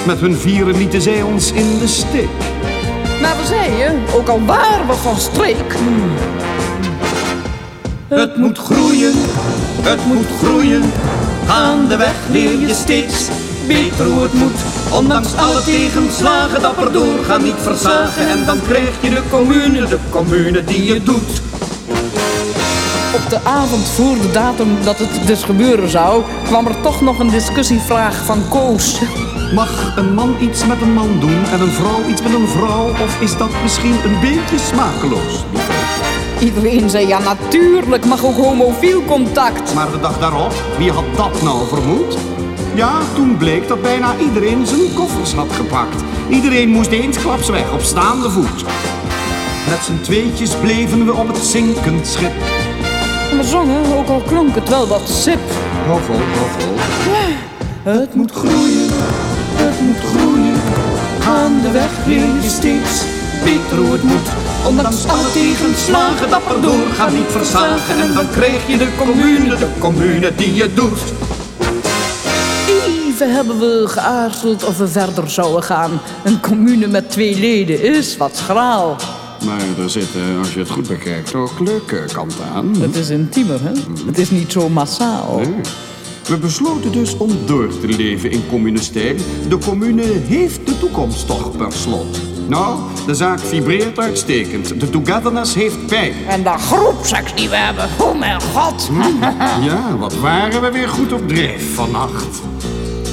Met hun vieren lieten zij ons in de steek. Maar we zeiden, ook al waren we van streek... Het moet groeien, het moet groeien. Gaandeweg leer je steeds beter hoe het moet. Ondanks alle tegenslagen dapper doorgaan, niet versagen. En dan krijg je de commune, de commune die het doet. Op de avond voor de datum dat het dus gebeuren zou... kwam er toch nog een discussievraag van Koos. Mag een man iets met een man doen en een vrouw iets met een vrouw? Of is dat misschien een beetje smakeloos? Iedereen zei, ja natuurlijk mag ook homofiel contact. Maar de dag daarop, wie had dat nou vermoed? Ja, toen bleek dat bijna iedereen zijn koffers had gepakt. Iedereen moest eensklaps weg op staande voet. Met z'n tweetjes bleven we op het zinkend schip. Me zongen, ook al klonk het wel wat sip. Hou vol. Het moet groeien, het moet groeien. Gaandeweg leer je steeds beter hoe het moet. Ondanks alle tegenslagen dapper doorgaan, niet versagen. En dan krijg je de commune, de commune die je doet. Even hebben we geaarzeld of we verder zouden gaan. Een commune met twee leden is wat schraal. Maar er zitten, als je het goed bekijkt, ook leuke kanten aan. Het is intiemer, hè? Het is niet zo massaal. Nee. We besloten dus om door te leven in communestijl. De commune heeft de toekomst toch per slot. Nou, de zaak vibreert uitstekend. De togetherness heeft pijn. En de groepseks die we hebben, oh mijn god. Ja, wat waren we weer goed op dreef vannacht.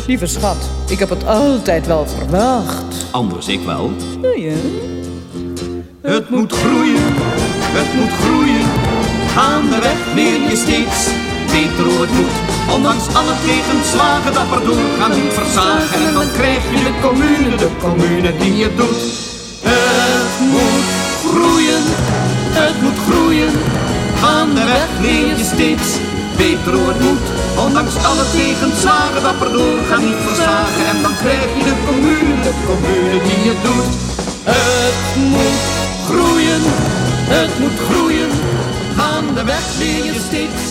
Lieve schat, ik heb het altijd wel verwacht. Anders ik wel. Ja, ja. Het moet groeien, het moet groeien. Gaandeweg leer je steeds beter hoe het moet. Ondanks alle tegenslagen dapper doorgaan, niet versagen. En dan krijg je de commune, de commune die je doet. Het moet groeien, het moet groeien. Gaandeweg leer je steeds beter hoe het moet. Ondanks alle tegenslagen dapper doorgaan, niet versagen. En dan krijg je de commune, de commune die je doet. Het moet groeien, het moet groeien. Gaandeweg leer je steeds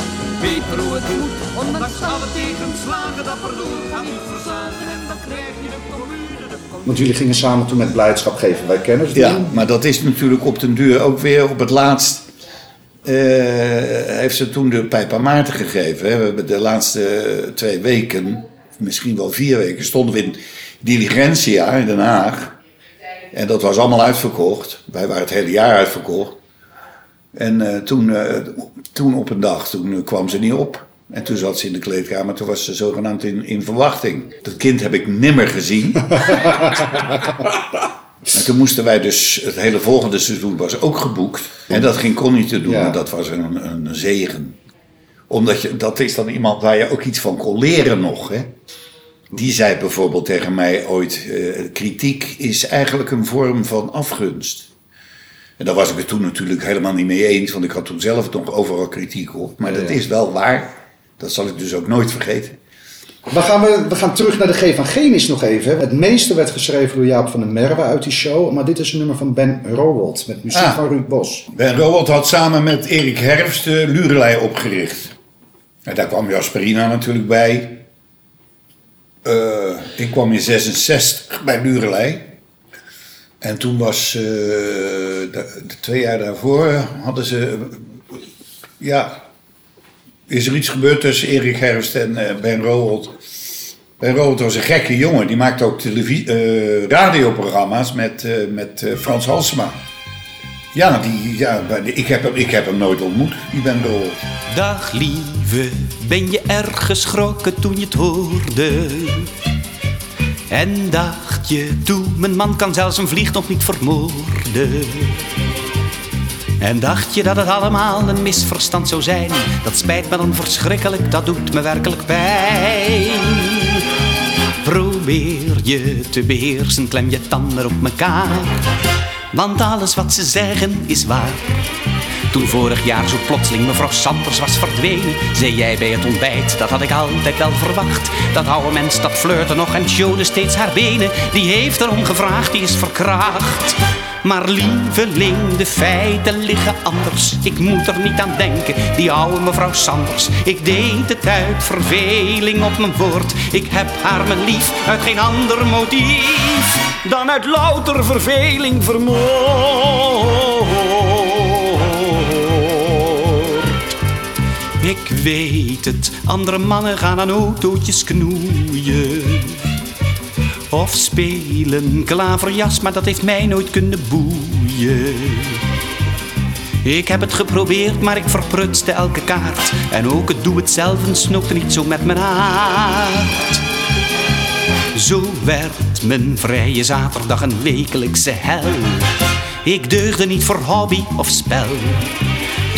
beter hoe het moet. Ondanks alle tegenslagen dapper doorgaan, niet versagen. En dan krijg je de commune. Want jullie gingen samen toen met blijdschap geven wij kennis. Ja, doen. maar dat is natuurlijk op den duur ook weer op het laatst. eh, heeft ze toen de pijp aan Maarten gegeven. Hè. We hebben de laatste twee weken, misschien wel vier weken, stonden we in Diligentia in Den Haag. En dat was allemaal uitverkocht. Wij waren het hele jaar uitverkocht. En eh, toen, eh, toen op een dag, toen eh, kwam ze niet op. En toen zat ze in de kleedkamer, toen was ze zogenaamd in, in verwachting. Dat kind heb ik nimmer gezien. En toen moesten wij dus, het hele volgende seizoen was ook geboekt. En dat ging Connie te doen, Ja. en dat was een, een zegen. Omdat je, dat is dan iemand waar je ook iets van kon leren nog. Hè? Die zei bijvoorbeeld tegen mij ooit, eh, kritiek is eigenlijk een vorm van afgunst. En daar was ik het toen natuurlijk helemaal niet mee eens, want ik had toen zelf nog overal kritiek op. Maar dat is wel waar. Dat zal ik dus ook nooit vergeten. We gaan, we, we gaan terug naar de G van Genis nog even. Het meeste werd geschreven door Jaap van der Merwe uit die show. Maar dit is een nummer van Ben Rowold met muziek Ah. van Ruud Bos. Ben Rowold had samen met Erik Herfst de Lurelei opgericht. En daar kwam Jasperina natuurlijk bij. Eh, ik kwam in 66 bij Lurelei. En toen was, eh, de, de twee jaar daarvoor, hadden ze, ja, is er iets gebeurd tussen Erik Herfst en eh, Ben Rowold. Ben Rowold was een gekke jongen, die maakte ook televisie, eh, radioprogramma's met, eh, met Frans Halsema. Ja, die, ja ik, heb hem, ik heb hem nooit ontmoet, die Ben Rowold. Dag lieve, ben je erg geschrokken toen je het hoorde? En dacht je, toe, mijn man kan zelfs een vlieg niet vermoorden. En dacht je dat het allemaal een misverstand zou zijn? Dat spijt me dan verschrikkelijk, dat doet me werkelijk pijn. Probeer je te beheersen, klem je tanden op elkaar. Want alles wat ze zeggen is waar. Toen vorig jaar zo plotseling mevrouw Sanders was verdwenen, zei jij bij het ontbijt, dat had ik altijd wel verwacht. Dat oude mens dat flirte nog en showde steeds haar benen, die heeft erom gevraagd, die is verkracht. Maar lieveling, de feiten liggen anders. Ik moet er niet aan denken, die oude mevrouw Sanders. Ik deed het uit verveling op mijn woord. Ik heb haar mijn lief uit geen ander motief dan uit louter verveling vermoord. Ik weet het, andere mannen gaan aan autootjes knoeien. Of spelen klaverjas, maar dat heeft mij nooit kunnen boeien. Ik heb het geprobeerd, maar ik verprutste elke kaart. En ook het doe het zelf snookte niet zo met mijn hart. Zo werd mijn vrije zaterdag een wekelijkse hel. Ik deugde niet voor hobby of spel.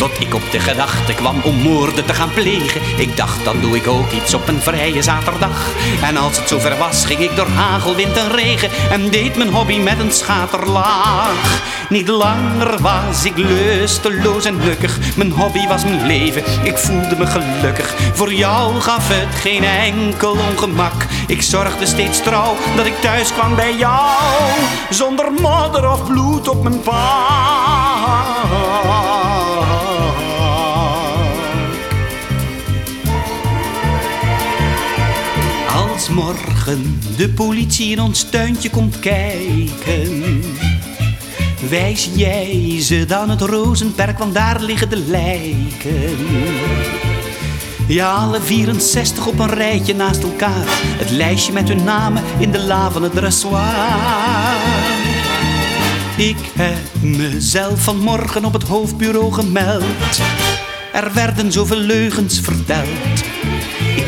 Tot ik op de gedachte kwam om moorden te gaan plegen. Ik dacht, dan doe ik ook iets op een vrije zaterdag. En als het zover was, ging ik door hagel, wind en regen. En deed mijn hobby met een schaterlaag. Niet langer was ik lusteloos en gelukkig. Mijn hobby was mijn leven, ik voelde me gelukkig. Voor jou gaf het geen enkel ongemak. Ik zorgde steeds trouw dat ik thuis kwam bij jou. Zonder modder of bloed op mijn pak. Morgen de politie in ons tuintje komt kijken, wijs jij ze dan het rozenperk, want daar liggen de lijken. Ja, alle 64 op een rijtje naast elkaar. Het lijstje met hun namen in de la van het dressoir. Ik heb mezelf vanmorgen op het hoofdbureau gemeld. Er werden zoveel leugens verteld.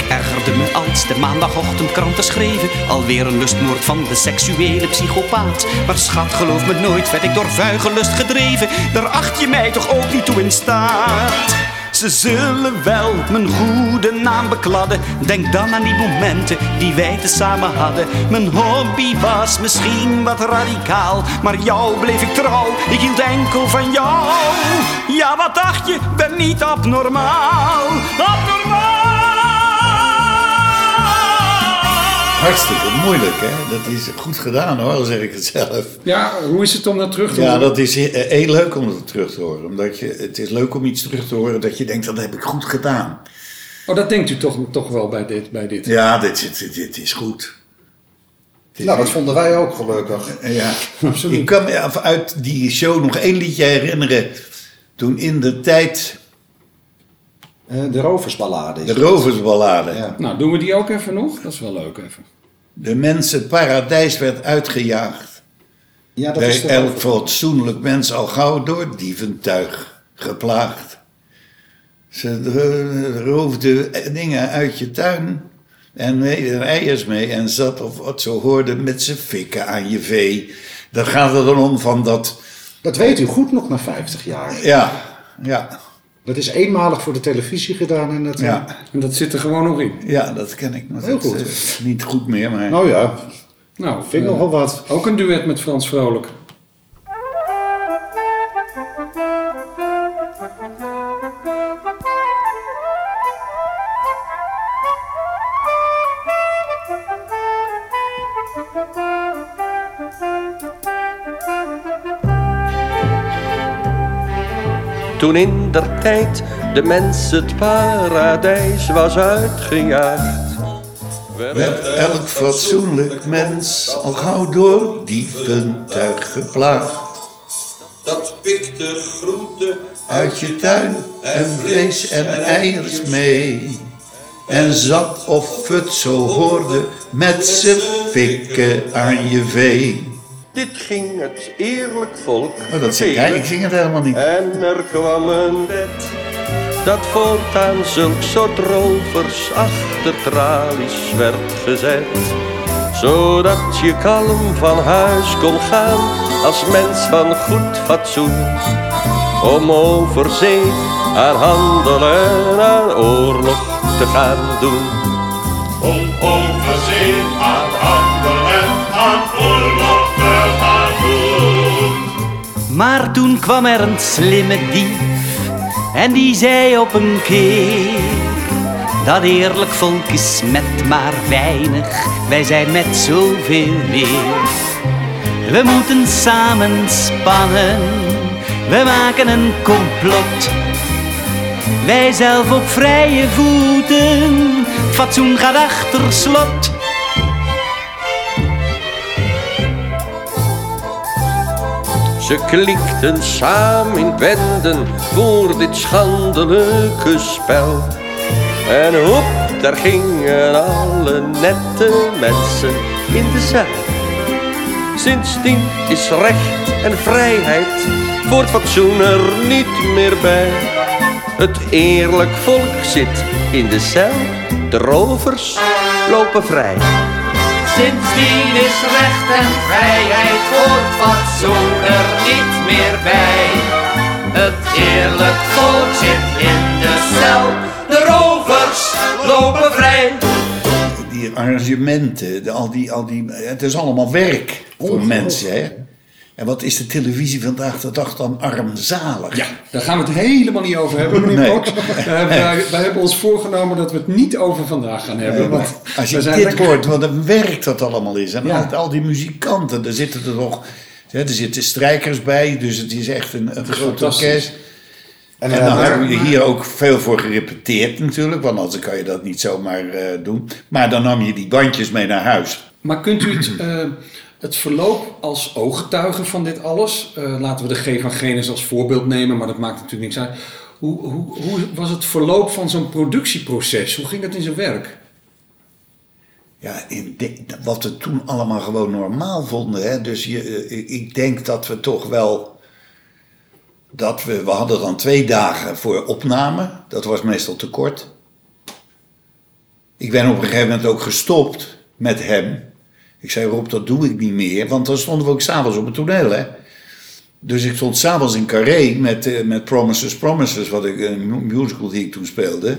Ergerde me als de maandagochtendkranten schreven. Alweer een lustmoord van de seksuele psychopaat. Maar schat, geloof me nooit, werd ik door vuigelust gedreven. Daar acht je mij toch ook niet toe in staat. Ze zullen wel mijn goede naam bekladden. Denk dan aan die momenten die wij tezamen hadden. Mijn hobby was misschien wat radicaal. Maar jou bleef ik trouw, ik hield enkel van jou. Ja, wat dacht je, ben niet abnormaal. Hartstikke moeilijk, hè? Dat is goed gedaan, hoor, al zeg ik het zelf. Ja, hoe is het om dat terug te Ja, horen? dat is eh, heel leuk om dat terug te horen. Omdat je, het is leuk om iets terug te horen dat je denkt, dat heb ik goed gedaan. Oh, dat denkt u toch, toch wel bij dit? Bij dit. Ja, dit, dit, dit is goed. Dit Nou, dat vonden wij ook gelukkig. Ja, ik kan me uit die show nog één liedje herinneren. Toen in de tijd, de roversballade. is de roversballade, Ja. Nou, doen we die ook even nog? Dat is wel leuk even. de mensen paradijs werd uitgejaagd. Ja, dat is Bij de elk fatsoenlijk mens al gauw door dieventuig geplaagd. Ze roofden dingen uit je tuin en er eiers mee en zat of wat zo hoorde met z'n fikken aan je vee. Dan gaat het dan om van dat, Dat weet u goed nog na 50 jaar. ja, ja, Dat is eenmalig voor de televisie gedaan. En dat, ja, En dat zit er gewoon nog in. ja, dat ken ik. Maar Heel dat goed. is niet goed meer, maar... Nou ja, Nou, vind ik eh, nog wel wat. Ook een duet met Frans Vrolijk. Toen in der tijd de mens het paradijs was uitgejaagd. Werd elk fatsoenlijk mens al gauw door dieventuig geplaagd. Dat pikte groente uit je tuin en vlees en eiers mee. En zat of het zo hoorde met z'n fikken aan je vee. Dit ging het eerlijk volk Oh, dat zing hij, ik zing het helemaal niet. En er kwam een wet dat voortaan zulk soort rovers achter tralies werd gezet. Zodat je kalm van huis kon gaan als mens van goed fatsoen. Om over zee aan handelen, aan oorlog te gaan doen. Om over zee aan handelen, Maar toen kwam er een slimme dief en die zei op een keer dat eerlijk volk is met maar weinig, wij zijn met zoveel meer. We moeten samen spannen, we maken een complot. Wij zelf op vrije voeten, fatsoen gaat achter slot. Ze klikten samen in benden voor dit schandelijke spel. En hop, daar gingen alle nette mensen in de cel. Sindsdien is recht en vrijheid voor het fatsoen er niet meer bij. Het eerlijk volk zit in de cel, de rovers lopen vrij. Sindsdien is recht en vrijheid voor het fatsoen er niet meer bij. Het eerlijk volk zit in de cel. De rovers lopen vrij. Die arrangementen, de, al die, al die, het is allemaal werk voor mensen. Hè? En wat is de televisie vandaag de dag dan armzalig? Ja, daar gaan we het helemaal niet over hebben, meneer Nee. Eh, wij, wij hebben ons voorgenomen dat we het niet over vandaag gaan hebben. Nee, maar want als je dit lekker- hoort, wat een werk dat allemaal is. En Ja. al, die muzikanten, daar zitten er nog... Er zitten strijkers bij, dus het is echt een, een groot orkest. En, En, dan eh, hebben we hier ook veel voor gerepeteerd natuurlijk, want anders kan je dat niet zomaar eh, doen. Maar dan nam je die bandjes mee naar huis. Maar kunt u het, het verloop als ooggetuige van dit alles, eh, laten we de G van Genis als voorbeeld nemen, maar dat maakt natuurlijk niks uit. Hoe, hoe, hoe was het verloop van zo'n productieproces? Hoe ging dat in zijn werk? Ja, wat we toen allemaal gewoon normaal vonden. Hè? Dus je, eh, ik denk dat we toch wel. Dat we, we hadden dan twee dagen voor opname. Dat was meestal te kort. Ik ben op een gegeven moment ook gestopt met hem. Ik zei Rob, dat doe ik niet meer. Want dan stonden we ook s'avonds op het toneel. Hè? Dus ik stond s'avonds in Carré met, eh, met Promises, Promises. Wat ik, een mu- musical die ik toen speelde.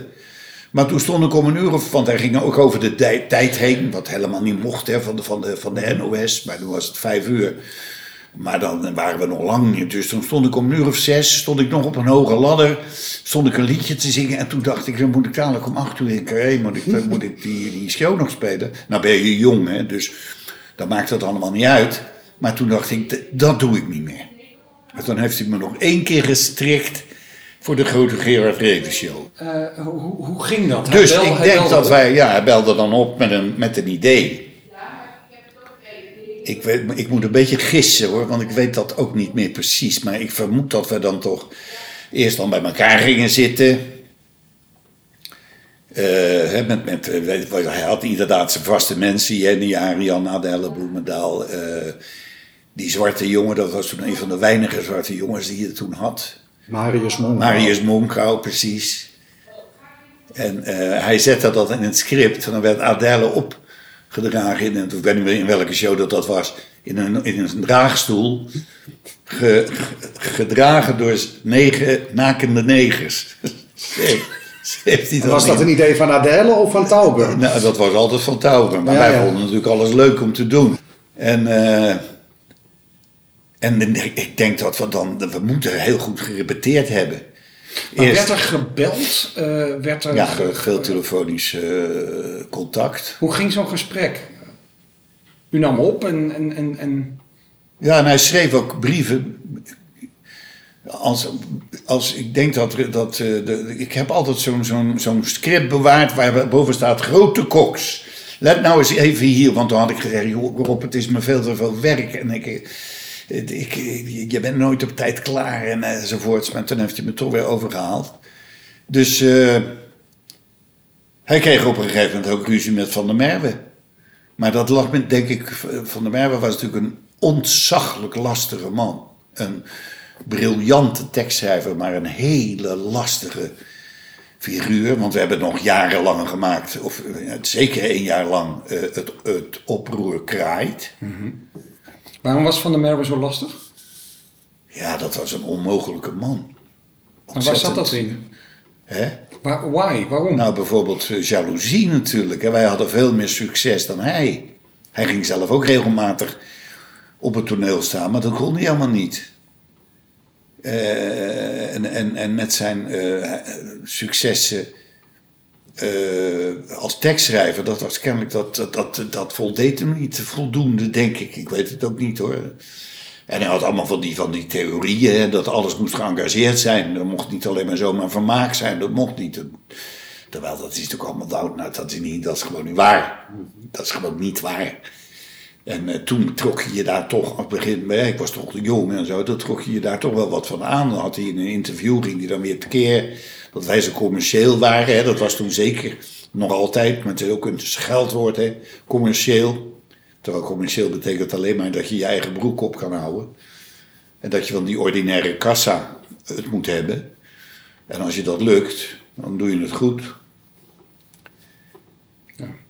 Maar toen stond ik om een uur of, want hij ging ook over de tij- tijd heen, wat helemaal niet mocht hè, van, de, van, de, van de NOS, maar toen was het vijf uur. Maar dan waren we nog lang niet. Dus toen stond ik om een uur of zes, stond ik nog op een hoge ladder, stond ik een liedje te zingen. En toen dacht ik, dan moet ik dadelijk om acht uur in Carré, moet ik, moet ik die, die show nog spelen. Nou ben je jong, hè, dus dan maakt dat allemaal niet uit. Maar toen dacht ik, dat doe ik niet meer. En toen heeft hij me nog één keer gestrikt voor de grote Gerard Reven show. Eh, hoe, hoe ging dat? Dus ik denk dat wij, ja, hij belde dan op met een, met een idee. Ik, weet, ik moet een beetje gissen hoor, want ik weet dat ook niet meer precies. Maar ik vermoed dat we dan toch eerst dan bij elkaar gingen zitten. Eh, met, met, eh, hij had inderdaad zijn vaste mensen, Jenny, Arian, Adele, Bloemendaal. eh, die zwarte jongen, dat was toen een van de weinige zwarte jongens die je toen had. Marius Monk. Marius Monkau, precies. En hij zette dat in het script. En dan werd Adele opgedragen in, ik weet niet meer in welke show dat dat was, in een, in een draagstoel. Ge- ge- gedragen door negen nakende negers. Was dat een idee van Adele of van Tauber? nou, dat was altijd van Tauber. Maar Ja, wij ja. vonden natuurlijk alles leuk om te doen. En, eh, en ik denk dat we dan... We moeten heel goed gerepeteerd hebben. Maar Eerst- werd er gebeld? Eh, werd er ja, veel telefonisch eh, contact. Hoe ging zo'n gesprek? U nam op en... en, en, en... Ja, en hij schreef ook brieven. Als, als ik denk dat, dat eh, de, ik heb altijd zo'n zo'n zo'n script bewaard waar boven staat grote koks. Let nou eens even hier, want toen had ik gezegd, joh, Rob, het is me veel te veel werk. En ik, eh, ik, je bent nooit op tijd klaar en enzovoorts. Maar toen heeft hij me toch weer overgehaald. Dus eh, hij kreeg op een gegeven moment ook ruzie met Van der Merwe. Maar dat lag met, denk ik, Van der Merwe was natuurlijk een ontzaglijk lastige man. Een briljante tekstschrijver, maar een hele lastige figuur. Want we hebben nog jarenlang gemaakt, of eh, zeker één jaar lang, eh, het, het oproer kraait. Waarom was Van der Merwe zo lastig? Ja, dat was een onmogelijke man. Maar waar zat dat in? Hè? Waar, why? Waarom? Nou, bijvoorbeeld eh, jaloezie natuurlijk. En wij hadden veel meer succes dan hij. Hij ging zelf ook regelmatig op het toneel staan, maar dat kon hij helemaal niet. Eh, en, en, en met zijn eh, successen eh, als tekstschrijver, dat was kennelijk dat, dat, dat, dat voldeed hem niet voldoende, denk ik. Ik weet het ook niet hoor. En hij had allemaal van die, van die theorieën, hè, dat alles moest geëngageerd zijn. Dat mocht niet alleen maar zomaar vermaak zijn, dat mocht niet. Terwijl dat is natuurlijk allemaal dood. Nou, dat is, niet, dat is gewoon niet waar. Dat is gewoon niet waar. En eh, toen trok je je daar toch, aan het begin, hè, ik was toch jong en zo, dan trok je je daar toch wel wat van aan. Dan had hij in een interview, ging hij dan weer tekeer dat wij zo commercieel waren. Hè. Dat was toen zeker nog altijd, maar het is ook een scheldwoord, commercieel. Terwijl commercieel betekent alleen maar dat je je eigen broek op kan houden. En dat je van die ordinaire kassa het moet hebben. En als je dat lukt, dan doe je het goed.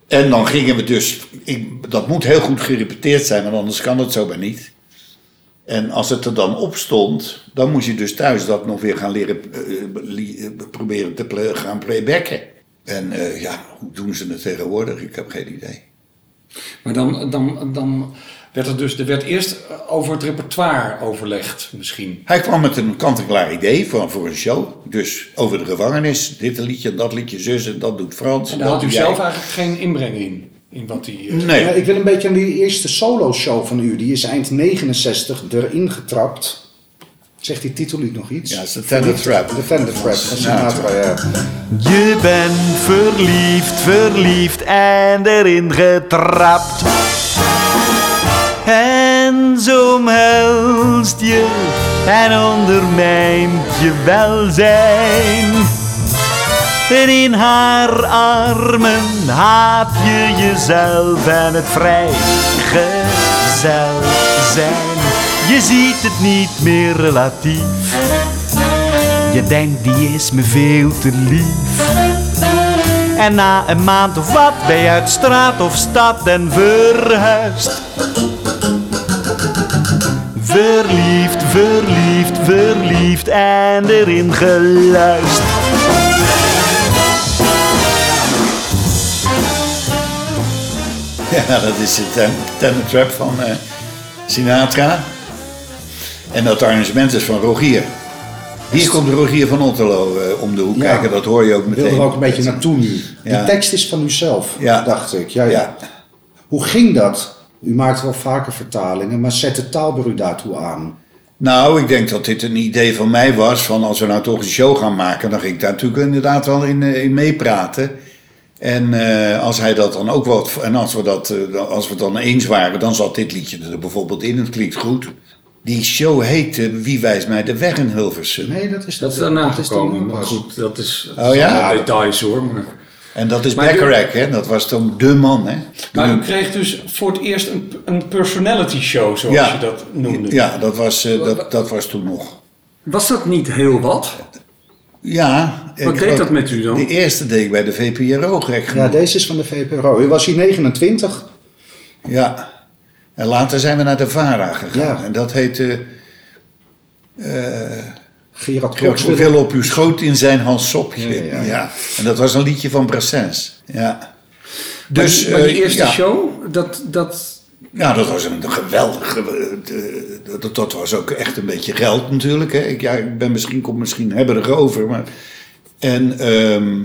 En dan gingen we dus, ik, dat moet heel goed gerepeteerd zijn, want anders kan het zomaar niet. En als het er dan op stond, dan moest je dus thuis dat nog weer gaan leren eh, li- eh, proberen te gaan playbacken. En eh, ja, hoe doen ze het tegenwoordig? Ik heb geen idee. Maar dan, dan, dan werd er dus, er werd eerst over het repertoire overlegd misschien. Hij kwam met een kant-en-klaar idee voor, voor een show. Dus over de gevangenis, dit een liedje, dat liedje, zus en dat doet Frans. En daar dat had u jij. zelf eigenlijk geen inbreng in, in wat hij... eh, Nee. Ja, ik wil een beetje aan die eerste solo-show van u. Die is eind 69 erin getrapt. Zegt die titel niet nog iets? Ja, het is de Tender Trap. De Tender Trap van Sinatra, ja. Je bent verliefd, verliefd en erin getrapt. En zo omhelst je en ondermijnt je welzijn. En in haar armen haat je jezelf en het vrijgezel zijn. Je ziet het niet meer relatief. Je denkt die is me veel te lief. En na een maand of wat ben je uit straat of stad en verhuisd. Verliefd, verliefd, verliefd en erin geluisterd. Ja, dat is de ten, Tender Trap van eh, Sinatra. En dat arrangement is van Rogier. Hier komt Rogier van Otterlo eh, om de hoek Ja. kijken, dat hoor je ook Ik meteen. wilde er ook een beetje naartoe nu. Ja. Die tekst is van u zelf, Ja. dacht ik. Ja, ja. Hoe ging dat? U maakt wel vaker vertalingen, maar zette Tauber u daartoe aan? Nou, ik denk dat dit een idee van mij was. Van als we nou toch een show gaan maken, dan ging ik daar natuurlijk inderdaad wel in, eh, in meepraten. En eh, als hij dat dan ook wat. En als we, dat, eh, als we het dan eens waren, dan zat dit liedje er bijvoorbeeld in. Het klinkt goed. Die show heette Wie wijst mij de weg in Hilversum. Nee, dat is, Dat is daarna dat is gekomen, dan maar pas. goed, dat is Oh ja? details hoor. Maar, En dat is Bacharach, hè? Dat was toen de man, hè? maar u kreeg dus voor het eerst een, een personality show, zoals Ja. je dat noemde. Ja, dat was, eh, dat, dat was toen nog. Was dat niet heel wat? Ja. Wat ik deed dat met u dan? De eerste deed ik bij de VPRO, gek Ja, deze is van de VPRO. U was hier 29. Ja. En later zijn we naar de VARA gegaan. Ja. En dat heette... eh Gerard Cox. wil op uw schoot in zijn hansopje. Ja, Ja, ja, ja. En dat was een liedje van Brassens. Ja. Dus, Dus, maar die, maar die eh, eerste ja. show, dat, dat, Ja, dat was een geweldige. eh, Dat, dat was ook echt een beetje geld natuurlijk. Hè. Ik, ja, ik ben misschien, kom misschien hebberig over. Maar, en ehm,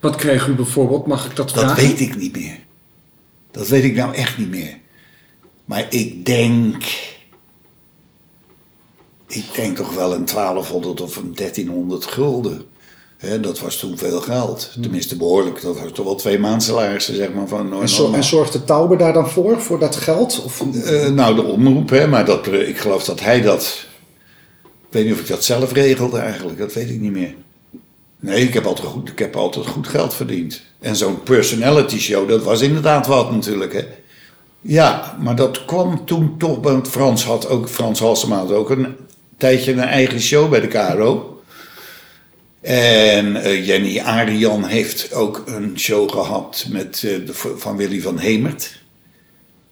wat kreeg u bijvoorbeeld? Mag ik dat vragen? dat weet ik niet meer. Dat weet ik nou echt niet meer. Maar ik denk. Ik denk toch wel een 1200 of een 1300 gulden. Hè, dat was toen veel geld. Tenminste behoorlijk. Dat was toch wel twee maandsalarissen zeg maar, van En, zo- en zorgde Tauber daar dan voor, voor dat geld? Of, Eh, nou, de omroep, hè, maar dat, eh, ik geloof dat hij dat. Ik weet niet of ik dat zelf regelde eigenlijk, dat weet ik niet meer. Nee, ik heb altijd goed, ik heb altijd goed geld verdiend. En zo'n personality show, dat was inderdaad wat natuurlijk. Hè. Ja, maar dat kwam toen toch, want Frans had ook, Frans Halsema had ook een tijdje een eigen show bij de KRO. En eh, Jenny Arian heeft ook een show gehad met, eh, de, van Willy van Hemert.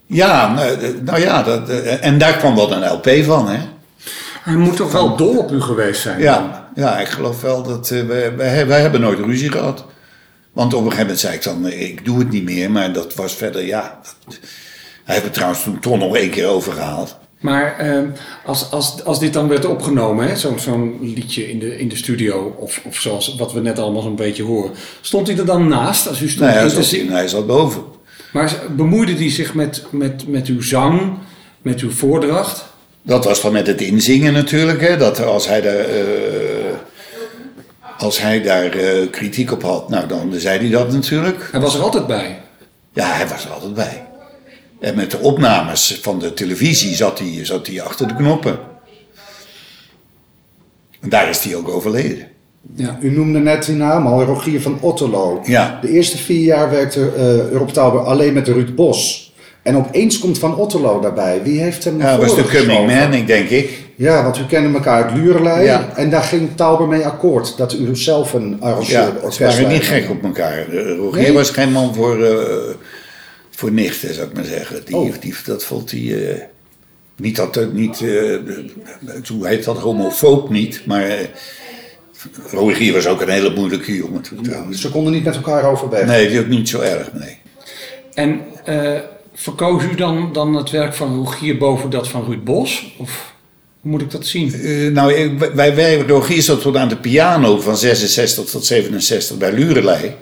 Ja, nou, eh, nou ja, dat, en daar kwam wel een LP van, hè? Hij moet toch wel dol op u geweest zijn? dan? Ja, ja ik geloof wel dat wij, wij, wij hebben nooit ruzie gehad. Want op een gegeven moment zei ik dan, ik doe het niet meer, maar dat was verder, ja. dat- hij heeft het trouwens toen toch nog één keer overgehaald. Maar eh, als, als, als dit dan werd opgenomen, hè, zo'n zo'n liedje in de, in de studio, of, of zoals wat we net allemaal zo'n beetje horen, stond hij er dan naast als u stond Nee, hij te zat, hij zat boven. Maar bemoeide hij zich met, met, met uw zang, met uw voordracht? Dat was dan met het inzingen natuurlijk, hè. Dat als hij daar, eh, als hij daar eh, kritiek op had, nou dan zei hij dat natuurlijk. Hij was er altijd bij. Ja, hij was er altijd bij. En met de opnames van de televisie zat hij, zat hij achter de knoppen. En daar is hij ook overleden. Ja. U noemde net die naam al, Rogier van Otterlo. Ja. De eerste vier jaar werkte uh, Rob Tauber alleen met Ruud Bos. En opeens komt Van Otterlo daarbij. Wie heeft hem Ja, dat was de coming man, denk ik. Ja, want u kende elkaar uit Lurelei. Ja. En daar ging Tauber mee akkoord. Dat u zelf een Ja, arrangeerde ze waren niet gek op elkaar. Eh, Rogier Nee? was geen man voor, eh, voor nichten, zou ik maar zeggen. Die, Oh. die, dat vond hij... eh, Niet dat het niet, eh, hoe heet dat, homofoob niet, maar eh, Rogier was ook een hele moeilijke jongen toen trouwens. Ze konden niet met elkaar overweg. Nee, die ook niet zo erg, nee. En eh, verkoos u dan, dan het werk van Rogier boven dat van Ruud Bos? Of hoe moet ik dat zien? Nou, wij, wij, Rogier zat tot aan de piano van 66 tot 67 bij Lurelei.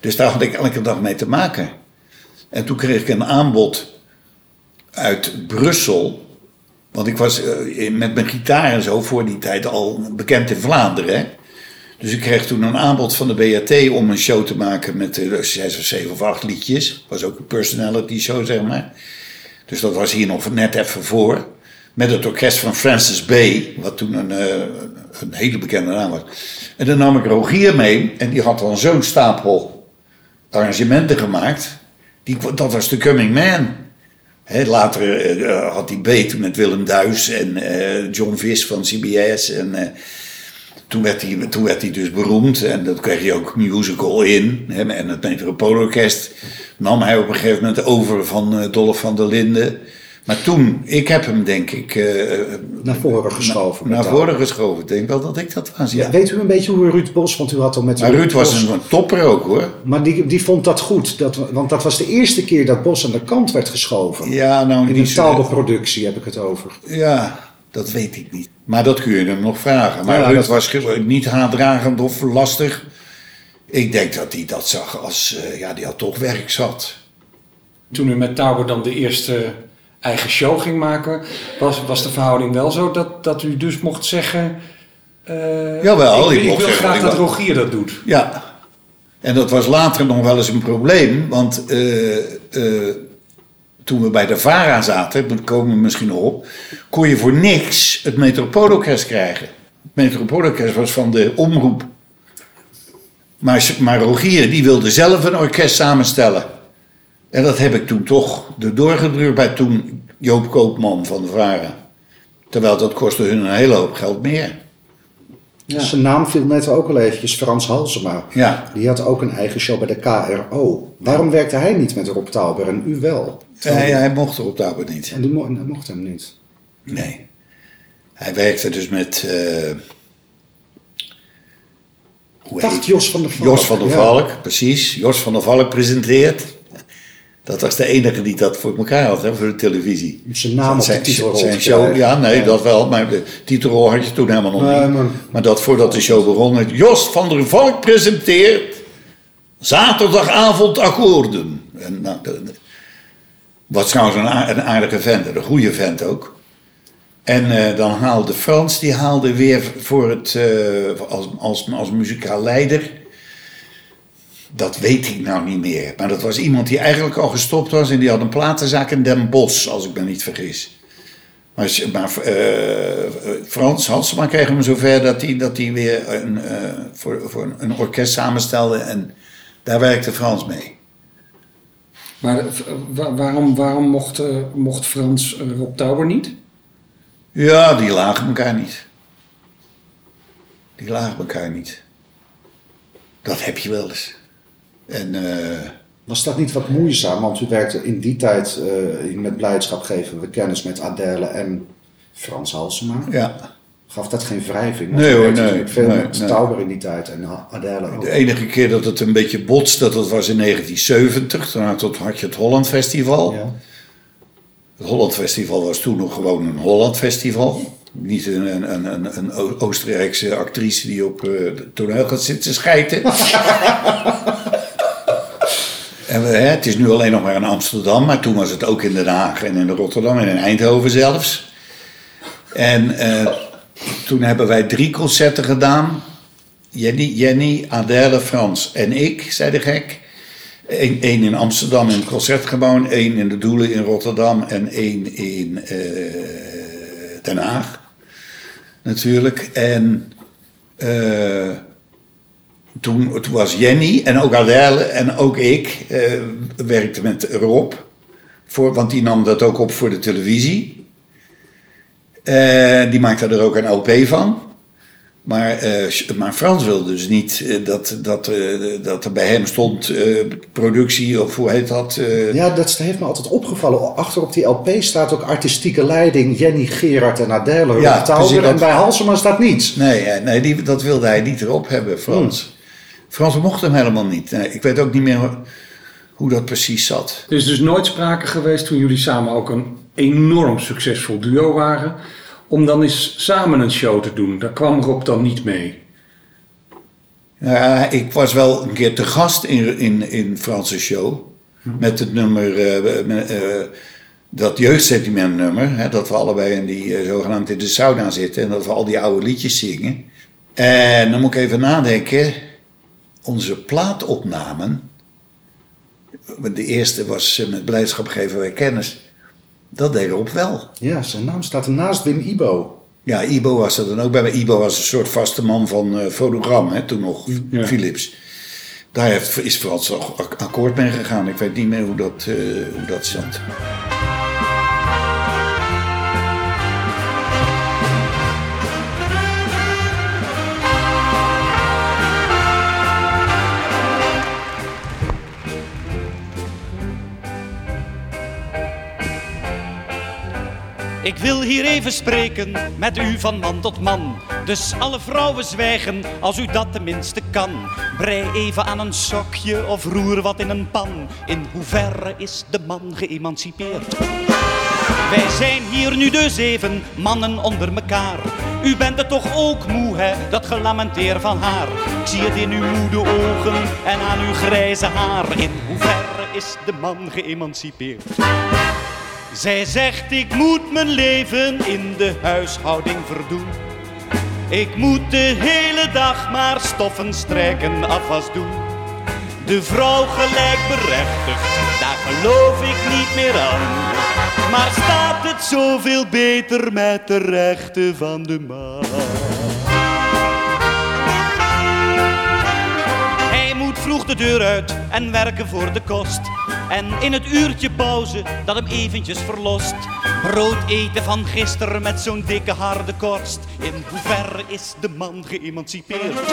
Dus daar had ik elke dag mee te maken. En toen kreeg ik een aanbod uit Brussel. Want ik was eh, met mijn gitaar en zo voor die tijd al bekend in Vlaanderen. Hè? Dus ik kreeg toen een aanbod van de BAT om een show te maken met eh, zes of zeven of acht liedjes. was ook een personality show, zeg maar. Dus dat was hier nog net even voor. Met het orkest van Francis Bay, wat toen een, eh, een hele bekende naam was. En dan nam ik Rogier mee en die had dan zo'n stapel arrangementen gemaakt. Die, dat was de Coming Man. Later eh, eh, had hij beet met Willem Duis en eh, John Vis van CBS. En toen, werd hij, toen werd hij dus beroemd en dat kreeg hij ook musical in. Hè, en het Metropoolorkest nam hij op een gegeven moment over van Dolph van der Linden. Maar toen, ik heb hem denk ik... eh, Naar voren geschoven. naar met voren geschoven. Ik denk wel dat ik dat was, ja. Ja, weet u een beetje hoe Ruud Bos, want u had al met Maar Ruud was Bos- een topper ook hoor. Maar die, die vond dat goed, dat, want dat was de eerste keer dat Bos aan de kant werd geschoven. Ja, nou In zo- taalbeproductie heb ik het over. Ja, dat weet ik niet. Maar dat kun je hem nog vragen. Maar Ja, Ruud dat- was niet haatdragend of lastig. Ik denk dat hij dat zag als, eh, ja, die had toch werk zat. Toen u met Tauber dan de eerste eigen show ging maken, was, was de verhouding wel zo dat, dat u dus mocht zeggen... eh, Jawel, ik, ik ik mocht wil graag dat Rogier dat doet. Ja. En dat was later nog wel eens een probleem. Want eh, eh, toen we bij de VARA zaten, daar komen we misschien nog op... kon je voor niks het Metropoolorkest krijgen. Het Metropoolorkest was van de omroep. Maar, maar Rogier, die wilde zelf een orkest samenstellen. En dat heb ik toen toch erdoor gedrukt bij toen Joop Koopman van de VARA. Terwijl dat kostte hun een hele hoop geld meer. Zijn naam viel net ook al eventjes, Frans Halsema. Ja. Die had ook een eigen show bij de KRO. Waarom werkte hij niet met Rob Tauber en u wel? Hij, hij mocht er dat moment niet. En die mo- mocht hem niet. Nee. Hij werkte dus met. eh hoe Dacht Jos van der Valk. Jos van der ja. Valk, precies. Jos van der Valk presenteert. Dat was de enige die dat voor elkaar had, hè, voor de televisie. Zijn naam op de Zijn- titelrol Zijn show, ja, nee, Ja. dat wel. Maar de titelrol had je toen helemaal nog Nee, niet. maar- Maar... dat voordat de show begon, het Jos van der Valk presenteert zaterdagavond akkoorden. En, nou, de- de- wat trouwens een, aar- een aardige vent, een goede vent ook. En eh, dan haalde Frans, die haalde weer voor het, eh, als, als, als muzikaal leider. Dat weet ik nou niet meer. Maar dat was iemand die eigenlijk al gestopt was en die had een platenzaak in Den Bosch, als ik me niet vergis. Maar, maar eh, Frans Hansema kreeg hem zover dat hij, dat hij weer een, eh, voor, voor een orkest samenstelde en daar werkte Frans mee. Maar eh, wa- waarom, waarom mocht, mocht Frans Rob Tauber niet? Ja, die lagen elkaar niet. Die lagen elkaar niet. Dat heb je wel eens. En eh, Was dat niet wat moeizaam? Want u werkte in die tijd eh, met blijdschap geven we kennis met Adele en Frans Halsema. ja, Gaf dat geen wrijving? Nee hoor, nee, veel nee, met nee. Tauber in die tijd en Adele ook. de enige keer dat het een beetje botste, dat was in 1970. Toen had je het Holland Festival. Ja. Het Holland Festival was toen nog gewoon een Holland Festival. Niet een, een, een, een, Oostenrijkse actrice die op eh het toneel gaat zitten schijten. en hè, het is nu alleen nog maar in Amsterdam, maar toen was het ook in Den Haag en in Rotterdam en in Eindhoven zelfs. En eh, toen hebben wij drie concerten gedaan. Jenny, Jenny, Adèle, Frans en ik, zei de gek. Eén in Amsterdam in het Concertgebouw, één in de Doelen in Rotterdam en één in eh, Den Haag. Natuurlijk. En eh, toen, toen was Jenny en ook Adèle en ook ik eh werkten met Rob. Voor, want die nam dat ook op voor de televisie. Eh, die maakte er ook een LP van. Maar, eh, maar Frans wilde dus niet dat, dat, dat er bij hem stond productie of hoe heet dat? Ja, dat heeft me altijd opgevallen. Achter op die LP staat ook artistieke leiding Jenny Gerard en Adele Ja, En bij Halsema staat niets. Nee, nee die, dat wilde hij niet erop hebben, Frans. Frans mocht hem helemaal niet. Nee, ik weet ook niet meer hoe, dat precies zat. Er is dus nooit sprake geweest toen jullie samen ook een enorm succesvol duo waren. Om dan eens samen een show te doen. Daar kwam Rob dan niet mee. Nou ja, ik was wel een keer te gast in, in, in Franse show. Met het nummer, eh, met, eh, dat jeugdsentiment nummer. Hè, dat we allebei in die eh, zogenaamd in de sauna zitten. En dat we al die oude liedjes zingen. En dan moet ik even nadenken. Onze plaatopnamen. De eerste was eh, met blijdschap geven wij kennis. Dat deed Rob wel. Ja, zijn naam staat er naast Wim Ibo. Ja, Ibo was er dan ook bij. Maar Ibo was een soort vaste man van eh fonogram, hè, toen nog, Ja. Philips. Daar heeft, is Frans akkoord mee gegaan. Ik weet niet meer hoe dat, eh, hoe dat zat. Ik wil hier even spreken met u van man tot man. Dus alle vrouwen zwijgen als u dat tenminste kan. Brei even aan een sokje of roer wat in een pan. In hoeverre is de man geëmancipeerd? Wij zijn hier nu dus even mannen onder mekaar. U bent het toch ook moe, hè, dat gelamenteer van haar. Ik zie het in uw moede ogen en aan uw grijze haar. In hoeverre is de man geëmancipeerd? Zij zegt ik moet mijn leven in de huishouding verdoen. Ik moet de hele dag maar stoffen strijken, afwas doen. De vrouw gelijkberechtigd, daar geloof ik niet meer aan. Maar staat het zoveel beter met de rechten van de man? De deur uit en werken voor de kost. En in het uurtje pauze dat hem eventjes verlost. Brood eten van gisteren met zo'n dikke harde korst. In hoeverre is de man geëmancipeerd?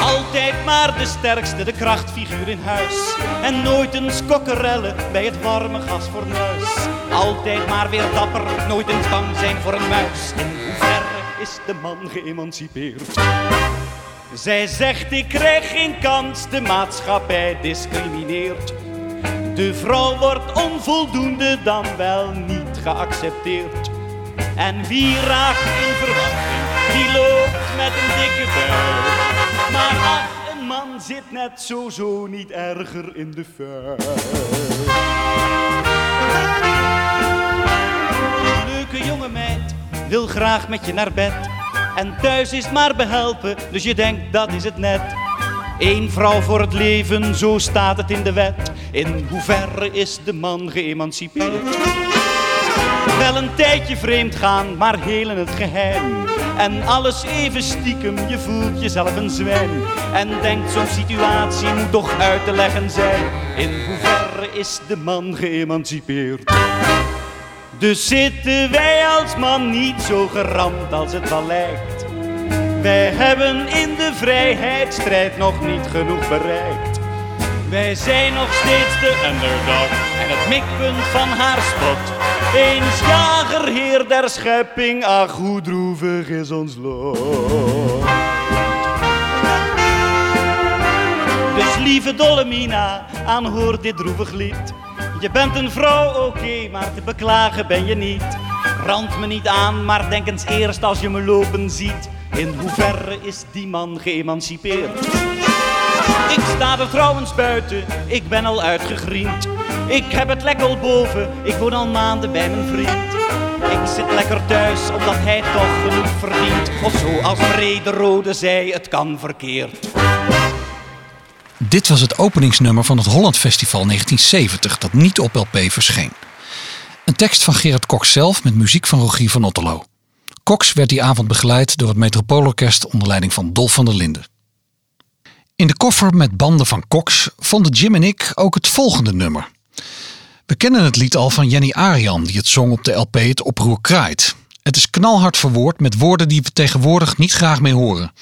Altijd maar de sterkste, de krachtfiguur in huis. En nooit een skokkerelle bij het warme gasfornuis. Altijd maar weer dapper, nooit een bang zijn voor een muis. In hoeverre is de man geëmancipeerd? Zij zegt ik krijg geen kans, de maatschappij discrimineert. De vrouw wordt onvoldoende dan wel niet geaccepteerd. En wie raakt in verwachting, die loopt met een dikke buik. Maar ach, een man zit net zo zo niet erger in de vuil. Leuke jonge meid wil graag met je naar bed. En thuis is maar behelpen, dus je denkt dat is het net. Eén vrouw voor het leven, zo staat het in de wet. In hoeverre is de man geëmancipeerd? Wel een tijdje vreemd gaan, maar heel in het geheim. En alles even stiekem, je voelt jezelf een zwijn. En denkt zo'n situatie moet toch uit te leggen zijn. In hoeverre is de man geëmancipeerd? Dus zitten wij als man niet zo geramd als het wel lijkt. Wij hebben in de vrijheidsstrijd nog niet genoeg bereikt. Wij zijn nog steeds de underdog en het mikpunt van haar spot. Eens jagerheer der schepping, ach hoe droevig is ons lot. Dus lieve Dolomina, aanhoor dit droevig lied. Je bent een vrouw, oké, maar te beklagen ben je niet. Rand me niet aan, maar denk eens eerst als je me lopen ziet. In hoeverre is die man geëmancipeerd? Ik sta er trouwens buiten, ik ben al uitgegriend. Ik heb het lekker boven, ik woon al maanden bij mijn vriend. Ik zit lekker thuis, omdat hij toch genoeg verdient. Of zoals Brede Rode zei, het kan verkeerd. Dit was het openingsnummer van het Holland Festival 1970 dat niet op LP verscheen. Een tekst van Gerard Cox zelf met muziek van Rogier van Otterlo. Cox werd die avond begeleid door het Metropoolorkest onder leiding van Dolf van der Linden. In de koffer met banden van Cox vonden Jim en ik ook het volgende nummer. We kennen het lied al van Jenny Arian die het zong op de LP Het Oproer Kraait. Het is knalhard verwoord met woorden die we tegenwoordig niet graag mee horen.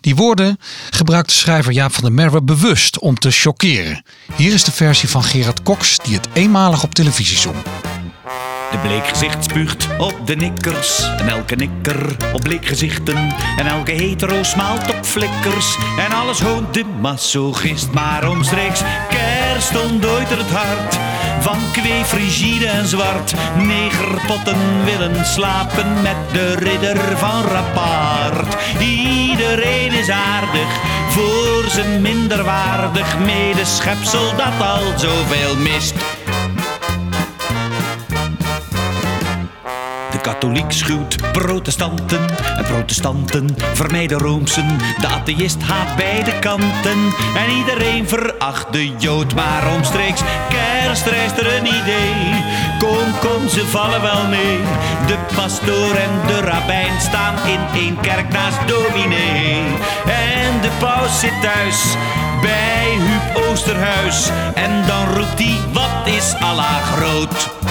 Die woorden gebruikt de schrijver Jaap van der Merwe bewust om te chockeren. Hier is de versie van Gerard Cox die het eenmalig op televisie zong. De bleek gezicht spuugt op de nikkers en elke nikker op bleek gezichten en elke hetero smaalt op flikkers en alles hoont de masochist maar omstreeks stond ooit het hart van kwee frigide en zwart. Negerpotten willen slapen met de ridder van Rapart iedereen is aardig voor zijn minderwaardig medeschepsel dat al zoveel mist katholiek schuwt protestanten en protestanten vermijden roomsen. De atheïst haat beide kanten en iedereen veracht de jood. Maar omstreeks kerst er een idee. Kom, kom, ze vallen wel mee. De pastoor en de rabbijn staan in één kerk naast dominee. En de paus zit thuis bij Huub Oosterhuis. En dan roept hij, wat is Allah groot?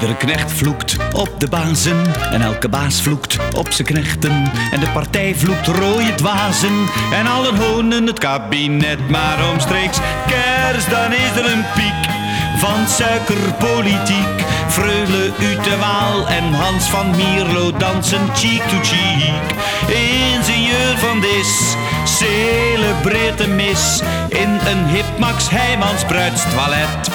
Iedere knecht vloekt op de bazen en elke baas vloekt op zijn knechten. En de partij vloekt rode dwazen en allen honen het kabinet. Maar omstreeks kerst dan is er een piek van suikerpolitiek. Freule Utewaal en Hans van Mierlo dansen cheek to cheek. Ingenieur van Dis celebreert de mis in een hip Max Heijmans bruidstoilet.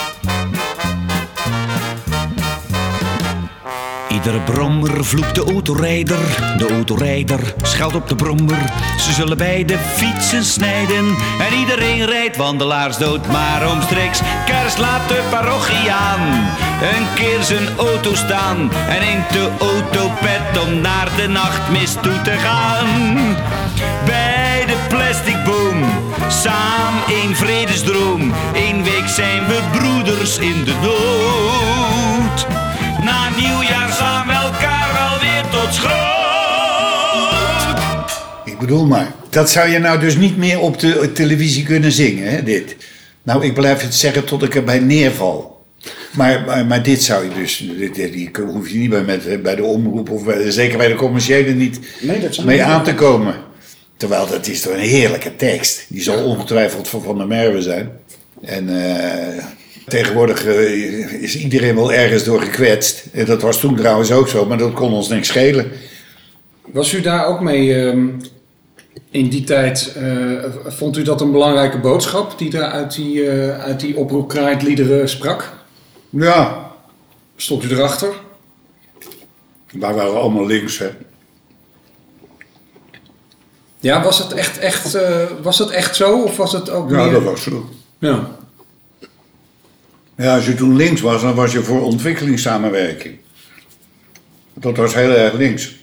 Iedere brommer vloekt de autorijder. De autorijder scheldt op de brommer. Ze zullen bij de fietsen snijden. En iedereen rijdt wandelaars dood. Maar omstreeks kerst laat de parochie aan. Een keer zijn auto staan. En neemt de autopet om naar de nachtmis toe te gaan. Bij de plastic boom. Samen één vredesdroom. Eén week zijn we broeders in de nood. We elkaar wel weer tot schroot. Ik bedoel maar, dat zou je nou dus niet meer op de televisie kunnen zingen, hè, dit. Nou, ik blijf het zeggen tot ik erbij neerval. Maar, maar, maar dit zou je dus, dit, dit- die hoef je niet bij, met, bij de omroep of bij, zeker bij de commerciële niet Nee, dat zou mee niet- aan te komen. Terwijl dat is toch een heerlijke tekst. Die zal ongetwijfeld van Van der Merwe zijn. En eh, tegenwoordig eh, is iedereen wel ergens door gekwetst. En dat was toen trouwens ook zo, maar dat kon ons niks schelen. Was u daar ook mee ehm, in die tijd? eh, vond u dat een belangrijke boodschap die daar uit die, eh uit die oproepkraaidliederen sprak? Ja. Stond u erachter? Wij waren allemaal links, hè. Ja, was het echt, echt, eh, was het echt zo? Of was het ook Ja, meer... dat was zo. Ja. Ja, als je toen links was, dan was je voor ontwikkelingssamenwerking. Dat was heel erg links.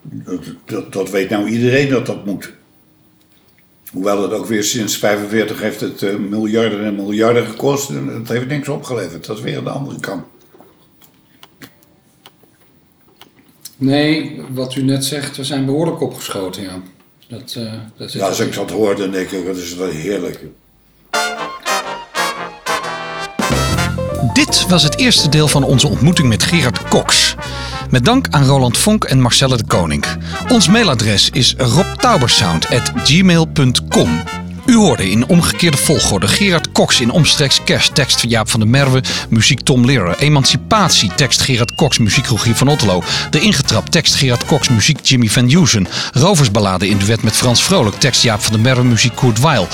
dat, dat, dat weet nou iedereen dat dat moet. Hoewel het ook weer sinds 45 heeft het eh, miljarden en miljarden gekost. En het heeft niks opgeleverd. Dat is weer aan de andere kant. Nee, wat u net zegt, we zijn behoorlijk opgeschoten, ja. Dat, eh, dat Ja, als ik dat hoor, dan denk ik, dat is wel heerlijk. Dit was het eerste deel van onze ontmoeting met Gerard Cox. Met dank aan Roland Vonk en Marcelle de Koning. Ons mailadres is robtaubersound.gmail.com. U hoorde in omgekeerde volgorde Gerard Cox in omstreeks kerst, tekst van Jaap van der Merwe, muziek Tom Lehrer. Emancipatie, tekst Gerard Cox, muziek Rogier van Otterlo. De Ingetrapt, tekst Gerard Cox, muziek Jimmy van Heusen. Roversballade in duet met Frans Vrolijk, tekst Jaap van der Merwe, muziek Kurt Weil.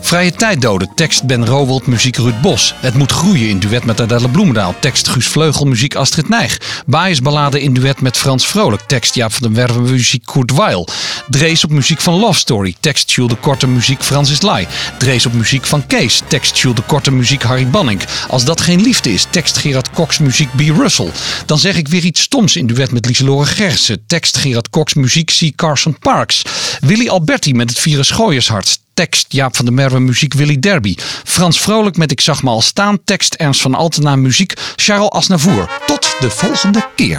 Vrije tijddoden, tekst Ben Rowold, muziek Ruud Bos. Het moet groeien in duet met Adelle Bloemendaal, tekst Guus Vleugel, muziek Astrid Nijg. Baaiensballade in duet met Frans Vrolijk, tekst Jaap van der Merwe, muziek Kurt Weil. Drees op muziek van Love Story, tekst Jules de Korte, muziek Lai. Drees op muziek van Kees, tekst Jules de Korte, muziek Harry Banning. Als dat geen liefde is, tekst Gerard Cox, muziek B. Russell. Dan zeg ik weer iets stoms in duet met Lieselore Gersen, tekst Gerard Cox, muziek C. Carson Parks. Willy Alberti met het virus Gooiershart, tekst Jaap van der Merwe, muziek Willy Derby. Frans Vrolijk met Ik zag me al staan, tekst Ernst van Altena, muziek Charles Asnavour. Tot de volgende keer.